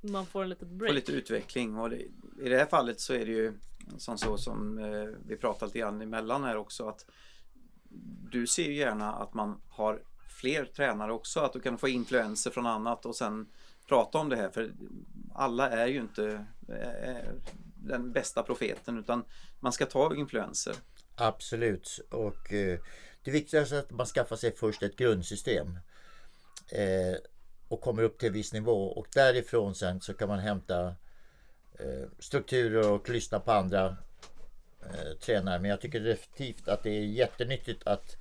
man får en litet Få break. lite utveckling och det, i det här fallet så är det ju som så som eh, vi pratat lite grann emellan här också att du ser ju gärna att man har fler tränare också, att du kan få influenser från annat och sen prata om det här för alla är ju inte den bästa profeten utan man ska ta influenser. Absolut. Och eh, det viktigaste är att man skaffar sig först ett grundsystem. Eh, och kommer upp till en viss nivå. Och därifrån sen så kan man hämta eh, strukturer och lyssna på andra eh, tränare. Men jag tycker definitivt att det är jättenyttigt att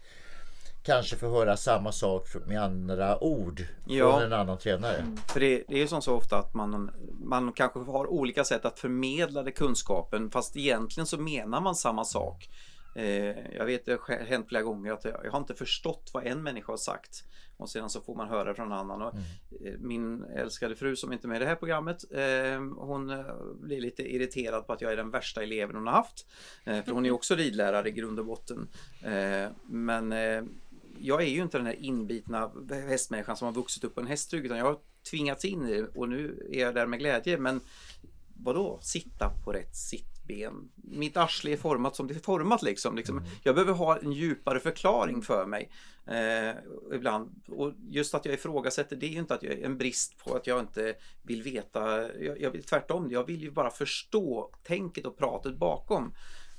kanske få höra samma sak med andra ord Ja. från en annan tränare. För det, det är ju som så ofta att man, man kanske har olika sätt att förmedla det kunskapen fast egentligen så menar man samma sak. Eh, jag vet det har hänt flera gånger att jag, jag har inte förstått vad en människa har sagt och sedan så får man höra från en annan. Och, eh, Min älskade fru som inte är med i det här programmet eh, hon eh, blir lite irriterad på att jag är den värsta eleven hon har haft. Eh, för hon är också ridlärare i grund och botten. Eh, men eh, jag är ju inte den här inbitna hästmänniskan som har vuxit upp på en hästrygg utan jag har tvingats in i det och nu är jag där med glädje. Men vadå sitta på rätt sittben? Mitt arsle är format som det är format liksom. liksom. Jag behöver ha en djupare förklaring för mig eh, ibland. Och just att jag ifrågasätter det är ju inte att jag är en brist på att jag inte vill veta. Jag, jag vill tvärtom, jag vill ju bara förstå tänket och pratet bakom.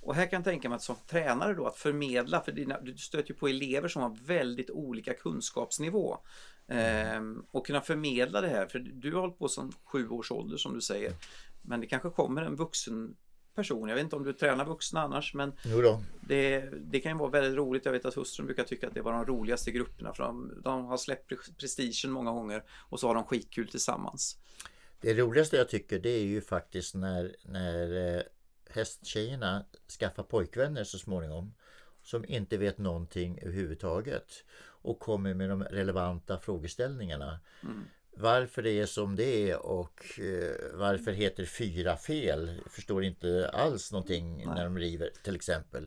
Och här kan jag tänka mig att som tränare då att förmedla, för dina, du stöter ju på elever som har väldigt olika kunskapsnivå. Ehm, och kunna förmedla det här, för du har hållit på som sju års ålder som du säger. Men det kanske kommer en vuxen person, jag vet inte om du tränar vuxna annars, men det, det kan ju vara väldigt roligt. Jag vet att hustrun brukar tycka att det var de roligaste grupperna för de, de har släppt pre- prestigen många gånger och så har de skitkul tillsammans. Det roligaste jag tycker det är ju faktiskt när, när eh, hästtjejerna skaffar pojkvänner så småningom. Som inte vet någonting överhuvudtaget. Och kommer med de relevanta frågeställningarna. Mm. Varför det är som det är och eh, varför heter fyra fel. Förstår inte alls någonting när de river till exempel.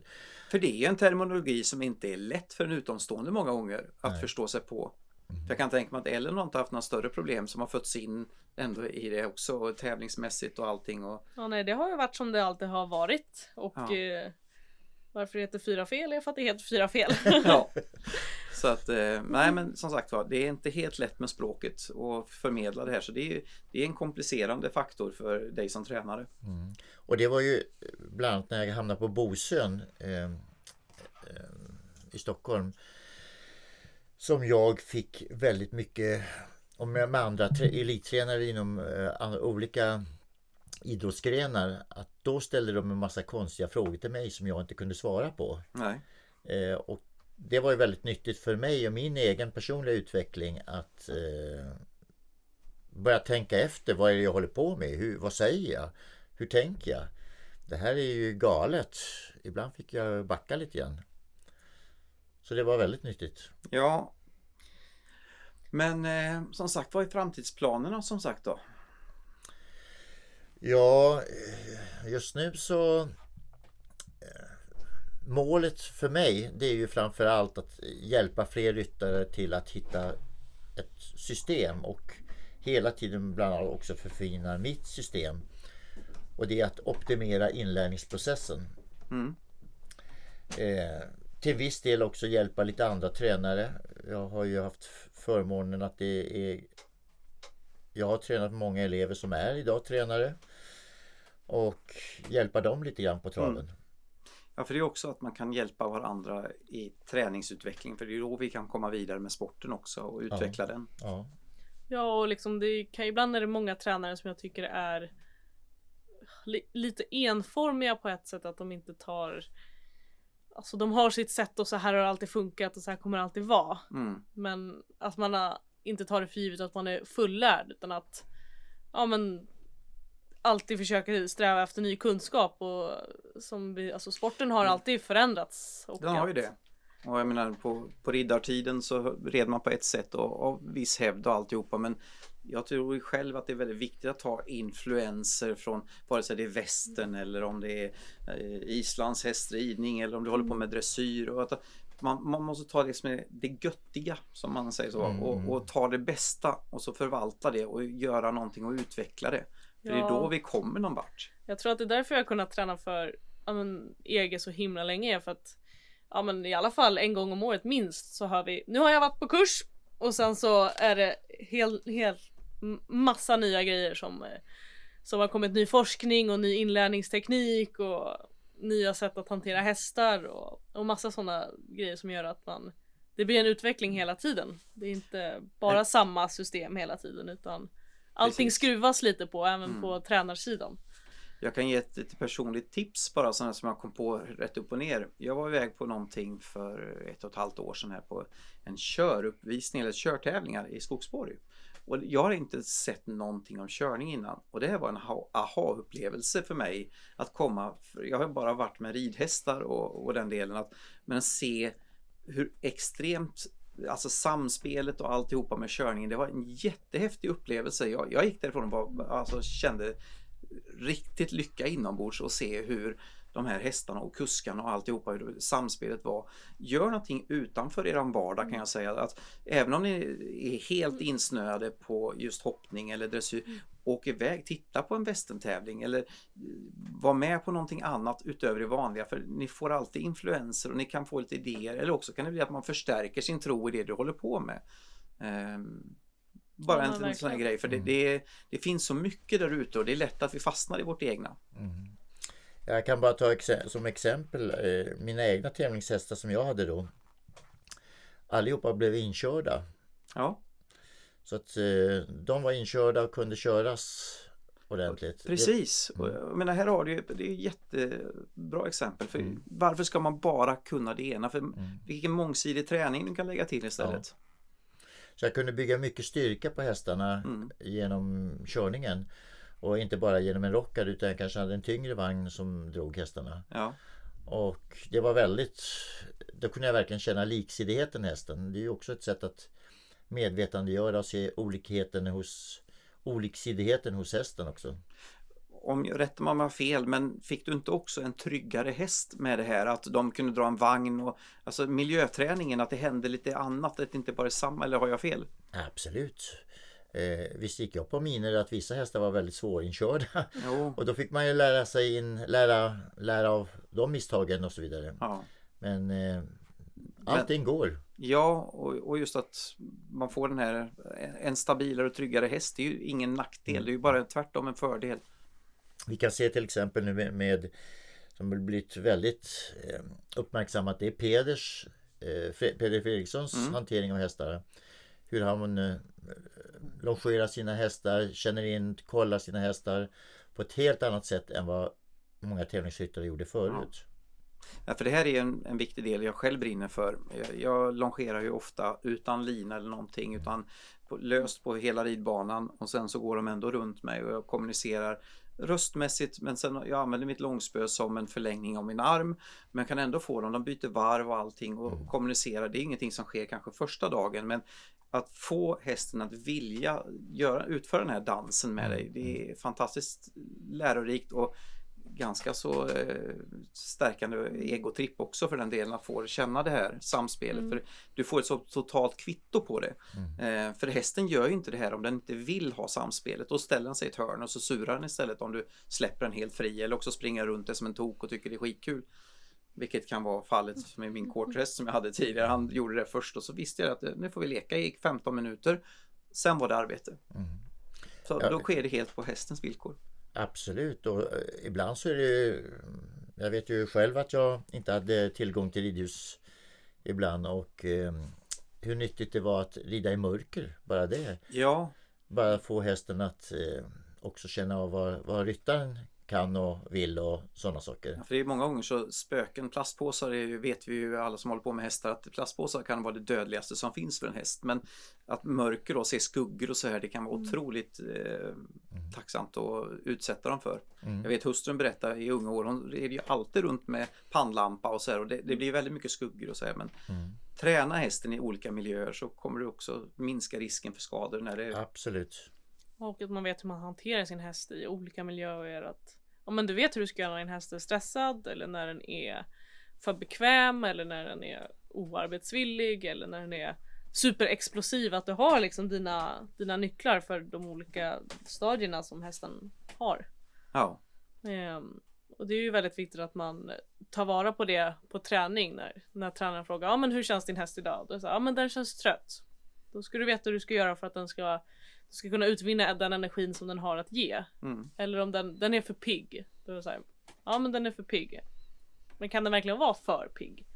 För det är en terminologi som inte är lätt för en utomstående många gånger att Nej. förstå sig på. För jag kan tänka mig att Ellen har inte haft några större problem som har fötts in ändå i det också och tävlingsmässigt och allting. Och, Ja, nej, det har ju varit som det alltid har varit och Ja. eh, Varför det heter fyra fel är för att det heter fyra fel. ja. Så att, eh, nej men som sagt var, det är inte helt lätt med språket och förmedla det här så det är, det är en komplicerande faktor för dig som tränare. Mm. Och det var ju bland annat när jag hamnade på Bosön eh, eh, i Stockholm som jag fick väldigt mycket och med, med andra elittränare inom eh, olika idrottsgrenar att då ställde de en massa konstiga frågor till mig som jag inte kunde svara på. Eh, och det var ju väldigt nyttigt för mig och min egen personliga utveckling att eh, börja tänka efter vad är det jag håller på med? Hur, vad säger jag? Hur tänker jag? Det här är ju galet. Ibland fick jag backa lite grann. Så det var väldigt nyttigt. Ja. Men eh, som sagt, vad är framtidsplanerna som sagt då? Ja, eh, just nu så eh, Målet för mig det är ju framförallt att hjälpa fler ryttare till att hitta ett system och hela tiden bland annat också förfina mitt system. Och det är att optimera inlärningsprocessen. Mm. Eh, till viss del också hjälpa lite andra tränare. Jag har ju haft förmånen att det är Jag har tränat många elever som är idag tränare. Och hjälpa dem lite grann på traven. Mm. Ja, för det är också att man kan hjälpa varandra i träningsutveckling. För det är då vi kan komma vidare med sporten också och utveckla ja. den. Ja. ja, och liksom det kan ibland är det många tränare som jag tycker är li lite enformiga på ett sätt att de inte tar Alltså de har sitt sätt och så här har det alltid funkat och så här kommer det alltid vara. Mm. Men att man inte tar det för givet att man är fullärd utan att ja men alltid försöker sträva efter ny kunskap och som vi, alltså sporten har mm. alltid förändrats. Och Den har ju det. Och jag menar på, på riddartiden så red man på ett sätt och av viss hävd och alltihopa men jag tror själv att det är väldigt viktigt att ta influenser från vare sig det är västern eller om det är eh, Islands hästridning eller om du håller på med dressyr. Och att man, man måste ta det som är det göttiga som man säger så mm. och, och, ta det bästa och så förvalta det och göra någonting och utveckla det. För ja. det är då vi kommer någon vart. Jag tror att det är därför jag har kunnat träna för ja, men, EG så himla länge för att ja men i alla fall en gång om året minst så har vi nu har jag varit på kurs och sen så är det helt hel massa nya grejer som eh, som har kommit ny forskning och ny inlärningsteknik och nya sätt att hantera hästar och, och massa sådana grejer som gör att man det blir en utveckling hela tiden. Det är inte bara Nej. samma system hela tiden utan allting Precis. skruvas lite på även mm. på tränarsidan. Jag kan ge ett, ett personligt tips bara sådana som jag kom på rätt upp och ner. Jag var iväg på någonting för ett och ett halvt år sedan här på en köruppvisning eller körtävlingar i Skogsborg. Och jag har inte sett någonting om körning innan och det här var en aha-upplevelse för mig att komma. Jag har bara varit med ridhästar och, och den delen att men se hur extremt Alltså samspelet och alltihopa med körningen. Det var en jättehäftig upplevelse. Jag, jag gick därifrån och var, alltså, kände riktigt lycka inombords och se hur de här hästarna och kuskarna och alltihopa hur samspelet var. Gör någonting utanför er vardag kan jag säga. att Även om ni är helt insnöade på just hoppning eller dressyr, mm. åk iväg, titta på en västentävling eller var med på någonting annat utöver det vanliga för ni får alltid influenser och ni kan få lite idéer eller också kan det bli att man förstärker sin tro i det du håller på med. Um, bara ja, en sån här grej för det, mm. det, det, finns så mycket där ute och det är lätt att vi fastnar i vårt egna. Mm. Jag kan bara ta som exempel eh, mina egna tävlingshästar som jag hade då. Allihopa blev inkörda. Ja. Så att eh, de var inkörda och kunde köras ordentligt. Precis. Mm. Jag menar, här har du det är jättebra exempel. För mm. Varför ska man bara kunna det ena? För mm. Vilken mångsidig träning du kan lägga till istället. Ja. Så jag kunde bygga mycket styrka på hästarna mm. genom körningen. Och inte bara genom en rockad utan jag kanske hade en tyngre vagn som drog hästarna. Ja. Och det var väldigt... Då kunde jag verkligen känna liksidigheten i hästen. Det är ju också ett sätt att medvetandegöra och se olikheten hos oliksidigheten hos hästen också. Om jag rättar mig om jag har fel, men fick du inte också en tryggare häst med det här? Att de kunde dra en vagn och alltså miljöträningen, att det hände lite annat, att det inte bara är samma, eller har jag fel? Absolut. Eh, visst gick jag på miner att vissa hästar var väldigt svårinkörda. Jo. Och då fick man ju lära sig in, lära, lära av de misstagen och så vidare. Ja. Men eh, allting går. Ja, och, och just att man får den här en stabilare och tryggare häst. Det är ju ingen nackdel. Det är ju bara tvärtom en fördel. Vi kan se till exempel nu med, med som blivit väldigt eh, uppmärksammat. Det är Peders, eh, Peder Fredrikssons Mm. hantering av hästar. Hur han eh, longerar sina hästar, känner in, kollar sina hästar på ett helt annat sätt än vad många tävlingsryttare gjorde förut. Ja, för det här är en, en viktig del jag själv brinner för. Jag, jag longerar ju ofta utan lina eller någonting utan på, löst på hela ridbanan och sen så går de ändå runt mig och jag kommunicerar röstmässigt men sen jag använder mitt långspö som en förlängning av min arm men kan ändå få dem, de byter varv och allting och kommunicerar. Det är ingenting som sker kanske första dagen men att få hästen att vilja göra, utföra den här dansen med dig det är fantastiskt lärorikt och ganska så eh, stärkande egotripp också för den delen att få känna det här samspelet. För du får ett så totalt kvitto på det. Eh, för hästen gör ju inte det här om den inte vill ha samspelet. Då ställer den sig i ett hörn och så surar den istället om du släpper den helt fri eller också springer runt det som en tok och tycker det är skitkul. Vilket kan vara fallet med min kortrest som jag hade tidigare. Han gjorde det först och så visste jag att eh, nu får vi leka i 15 minuter. Sen var det arbete. Så Ja. då sker det helt på hästens villkor. Absolut och eh, ibland så är det ju, Jag vet ju själv att jag inte hade tillgång till ridhus ibland och eh, hur nyttigt det var att rida i mörker. Bara det. Ja, Bara få hästen att eh, också känna av vad, vad ryttaren kan och vill och sådana saker. För det är många gånger så spöken, plastpåsar är ju, vet vi ju alla som håller på med hästar att plastpåsar kan vara det dödligaste som finns för en häst. Men att mörker och se skuggor och så här det kan vara otroligt eh, tacksamt att utsätta dem för. Mm. Jag vet hustrun berättar i unga år, hon red ju alltid runt med pannlampa och så här och det, det blir väldigt mycket skuggor och så här. Men Mm. träna hästen i olika miljöer så kommer du också minska risken för skador när det Absolut. Och att man vet hur man hanterar sin häst i olika miljöer. Att, ja, men du vet hur du ska göra när din häst är stressad eller när den är för bekväm eller när den är oarbetsvillig eller när den är superexplosiv. Att du har liksom dina, dina nycklar för de olika stadierna som hästen har. Ja, Ehm, och det är ju väldigt viktigt att man tar vara på det på träning när, när tränaren frågar ja men hur känns din häst idag? Då är det så ja men den känns trött. Då ska du veta hur du ska göra för att den ska, ska kunna utvinna den energin som den har att ge. mm. Eller om den, den är för pigg. Då är så här, ja men den är för pigg. Men kan den verkligen vara för pigg?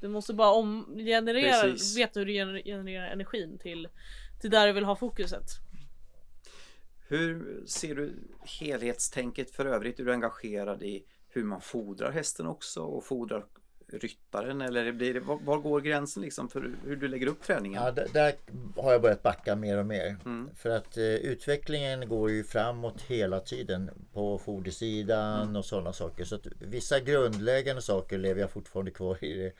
Du måste bara om, generera, Precis. veta hur du gener- genererar energin till, till där du vill ha fokuset. Hur ser du helhetstänket för övrigt? Är du engagerad i hur man fodrar hästen också och fodrar ryttaren eller blir det, var, var går gränsen liksom för hur du lägger upp träningen? Ja, där har jag börjat backa mer och mer. Mm. För att eh, utvecklingen går ju framåt hela tiden på fodersidan Mm. och sådana saker. Så att vissa grundläggande saker lever jag fortfarande kvar i. Det.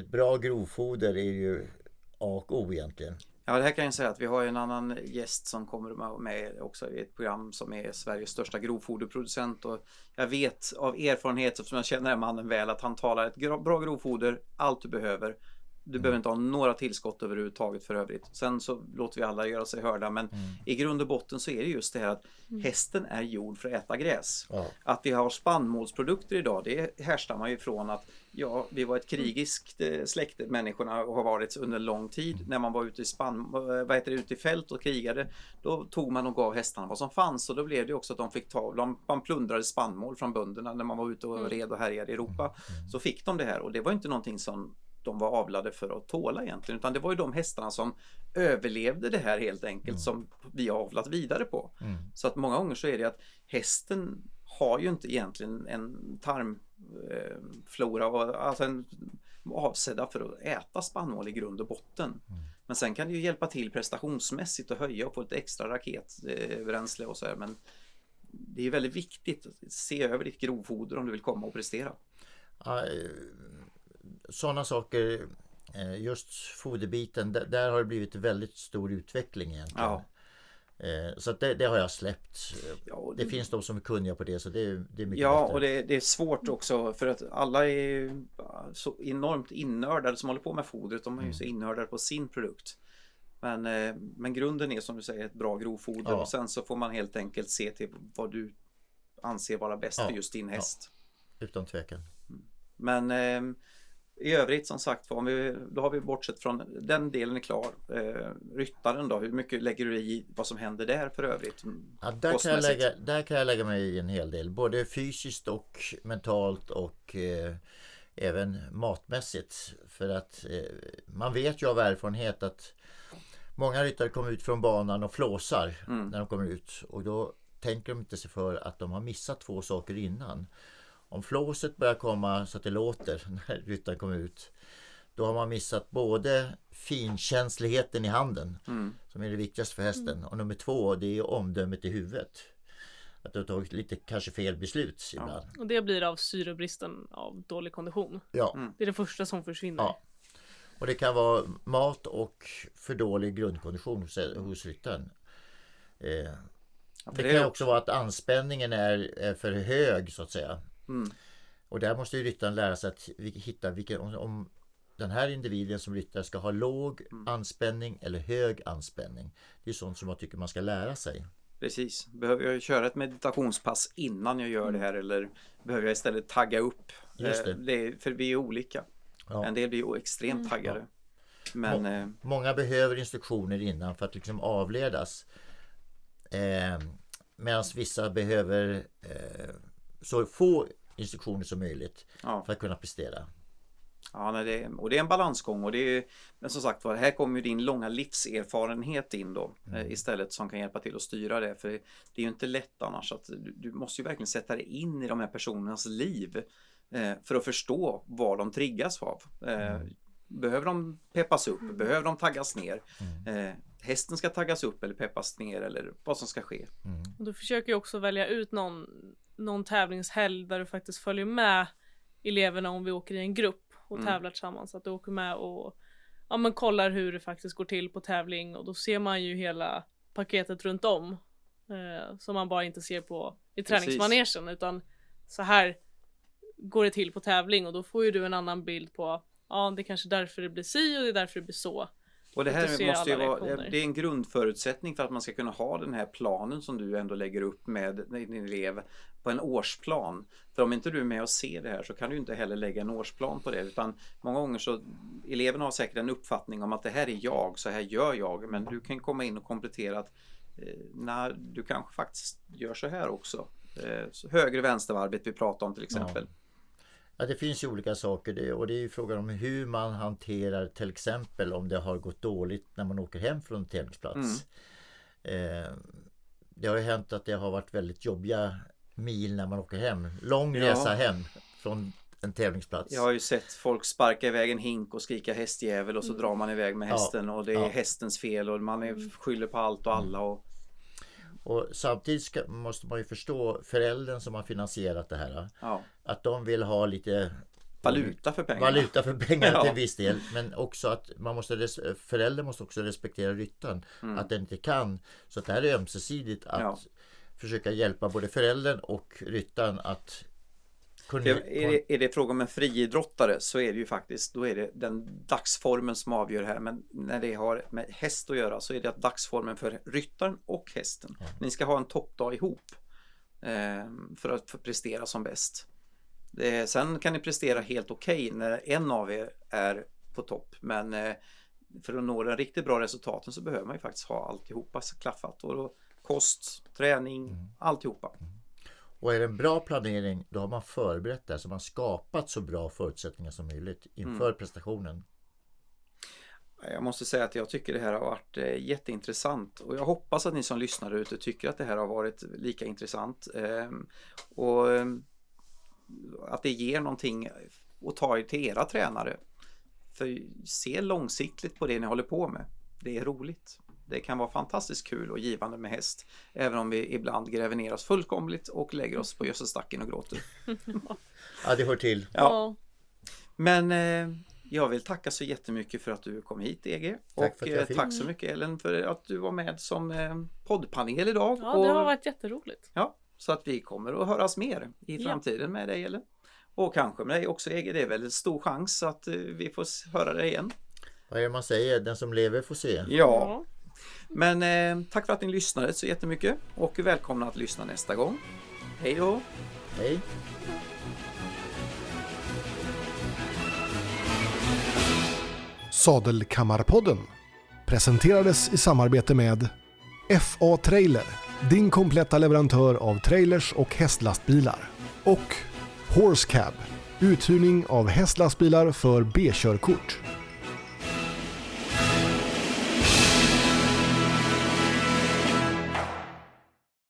Ett bra grovfoder är ju A och O egentligen. Ja, det här kan jag säga att vi har en annan gäst som kommer med också i ett program som är Sveriges största grovfoderproducent och jag vet av erfarenhet eftersom jag känner den här mannen väl att han talar ett bra grovfoder, allt du behöver. Du behöver inte ha några tillskott överhuvudtaget för övrigt. Sen så låter vi alla göra sig hörda men i grund och botten så är det just det här att hästen är gjord för att äta gräs. Ja. Att vi har spannmålsprodukter idag det härstammar ju från att ja, vi var ett krigiskt eh, släkte människorna och har varit under lång tid. När man var ute i, spann, eh, vad heter det, ute i fält och krigade då tog man och gav hästarna vad som fanns och då blev det också att de fick ta, de, man plundrade spannmål från bönderna när man var ute och red och härjade i Europa. Så fick de det här och det var inte någonting som de var avlade för att tåla egentligen utan det var ju de hästarna som överlevde det här helt enkelt som vi har avlat vidare på. Mm. Så att många gånger så är det att hästen har ju inte egentligen en tarmflora, och, alltså en, avsedda för att äta spannmål i grund och botten. Men sen kan det ju hjälpa till prestationsmässigt och höja och få ett extra raketbränsle och så här. Men det är väldigt viktigt att se över ditt grovfoder om du vill komma och prestera. Sådana saker, eh, just foderbiten, där, har det blivit väldigt stor utveckling egentligen. Ja. Eh, Så det, det har jag släppt. Ja, och Det finns de som är kunniga på det så det är, det är mycket Ja, bättre. och det, det är svårt också för att alla är så enormt innördade som håller på med fodret. De är ju så innördade på sin produkt. Men, eh, men grunden är som du säger ett bra grovfoder Ja. och sen så får man helt enkelt se till vad du anser vara bäst Ja. för just din häst. Utan tvekan. Men eh, i övrigt som sagt om vi, då har vi bortsett från den delen är klar. Eh, ryttaren då, hur mycket lägger du i vad som händer där för övrigt? Ja, där, kan jag lägga, där kan jag lägga mig i en hel del. Både fysiskt och mentalt och eh, även matmässigt. För att eh, man vet ju av erfarenhet att många ryttare kommer ut från banan och flåsar Mm. när de kommer ut. Och då tänker de inte sig för att de har missat två saker innan. Om flåset börjar komma så att det låter när ryttaren kommer ut. Då har man missat både finkänsligheten i handen Mm. som är det viktigaste för hästen. Och nummer två det är omdömet i huvudet. Att du har tagit lite kanske fel beslut ibland. Och det blir av syrebristen av dålig kondition. Ja. Mm. Det är det första som försvinner. Ja. Och det kan vara mat och för dålig grundkondition hos, hos ryttaren. Eh, Ja, det det kan också vara att anspänningen är, är för hög så att säga. Mm. Och där måste ju ryttaren lära sig att hitta vilken, om, om den här individen som ryttare ska ha låg Mm. anspänning eller hög anspänning. Det är sånt som jag tycker man ska lära sig. Precis. Behöver jag köra ett meditationspass innan jag gör det här eller behöver jag istället tagga upp? Just det. Eh, är, för vi är olika. Ja. En del blir ju extremt taggade. Men eh, Många behöver instruktioner innan för att liksom avledas. Eh, Medan vissa behöver eh, så få instruktioner som möjligt ja, för att kunna prestera. ja nej, det, och det är en balansgång och det är Men som sagt var, här kommer ju din långa livserfarenhet in då eh, istället som kan hjälpa till att styra det. För det är ju inte lätt annars att du, du måste ju verkligen sätta dig in i de här personernas liv eh, för att förstå vad de triggas av. Eh, Behöver de peppas upp? Behöver de taggas ner? Eh, hästen ska taggas upp eller peppas ner eller vad som ska ske. Och du försöker ju också välja ut någon, någon tävlingshelg där du faktiskt följer med eleverna om vi åker i en grupp och Mm. tävlar tillsammans. Att du åker med och ja, men kollar hur det faktiskt går till på tävling och då ser man ju hela paketet runt om. Eh, som man bara inte ser på i träningsmanegen utan så här går det till på tävling och då får ju du en annan bild på ja det är kanske därför det blir si och det är därför det blir så. Och det här måste ju vara, det är en grundförutsättning för att man ska kunna ha den här planen som du ändå lägger upp med din elev på en årsplan. För om inte du är med och ser det här så kan du inte heller lägga en årsplan på det utan många gånger så eleverna har säkert en uppfattning om att det här är jag, så här gör jag men du kan komma in och komplettera att eh, när du kanske faktiskt gör så här också. Eh, så höger vänstervarvet vi pratar om till exempel. Ja, det finns ju olika saker det, och det är ju frågan om hur man hanterar till exempel om det har gått dåligt när man åker hem från en tävlingsplats. Eh, det har ju hänt att det har varit väldigt jobbiga mil när man åker hem. Lång Ja. resa hem från en tävlingsplats. Jag har ju sett folk sparka iväg en hink och skrika hästjävel och så Mm. drar man iväg med Ja, hästen och det är ja. hästens fel och man är, skyller på allt och alla. Och, Och samtidigt ska, måste man ju förstå föräldern som har finansierat det här. ja, Att de vill ha lite valuta för pengarna. valuta för pengarna till viss del. Men också att man måste, föräldern måste också respektera ryttaren. Mm. Att den inte kan. Så det här är ömsesidigt att Ja. försöka hjälpa både föräldern och ryttaren att kunna... Det, är, det, är det fråga om en friidrottare så är det ju faktiskt då är det den dagsformen som avgör här. Men när det har med häst att göra så är det att dagsformen för ryttaren och hästen. Ni ska ha en toppdag ihop eh, för att prestera som bäst. Det, sen kan ni prestera helt okej när en av er är på topp. Men eh, för att nå den riktigt bra resultaten så behöver man ju faktiskt ha alltihopa klaffat. Och då, kost, träning, alltihopa. Och är det en bra planering då har man förberett det så man skapat så bra förutsättningar som möjligt inför Mm. prestationen. Jag måste säga att jag tycker det här har varit eh, jätteintressant och jag hoppas att ni som lyssnar ute tycker att det här har varit lika intressant. Ehm, och ehm, att det ger någonting att ta er till era tränare. För se långsiktigt på det ni håller på med. Det är roligt. Det kan vara fantastiskt kul och givande med häst. Även om vi ibland gräver ner oss fullkomligt och lägger oss på gödselstacken och gråter. Ja, det hör till. Ja. Men eh, jag vill tacka så jättemycket för att du kom hit EG. Tack och för att jag eh, fick. tack så mycket Ellen för att du var med som eh, poddpanel idag. Ja, och, det har varit jätteroligt. ja, så att vi kommer att höras mer i Ja. framtiden med dig Ellen. Och kanske med dig också EG. Det är väl en stor chans att eh, vi får höra dig igen. Vad är det man säger? Den som lever får se. Ja, men eh, tack för att ni lyssnade så jättemycket och välkomna att lyssna nästa gång. Hej då! Hej! Sadelkammarpodden presenterades i samarbete med FA Trailer, din kompletta leverantör av trailers och hästlastbilar. Och Horse Cab, uthyrning av hästlastbilar för B-körkort.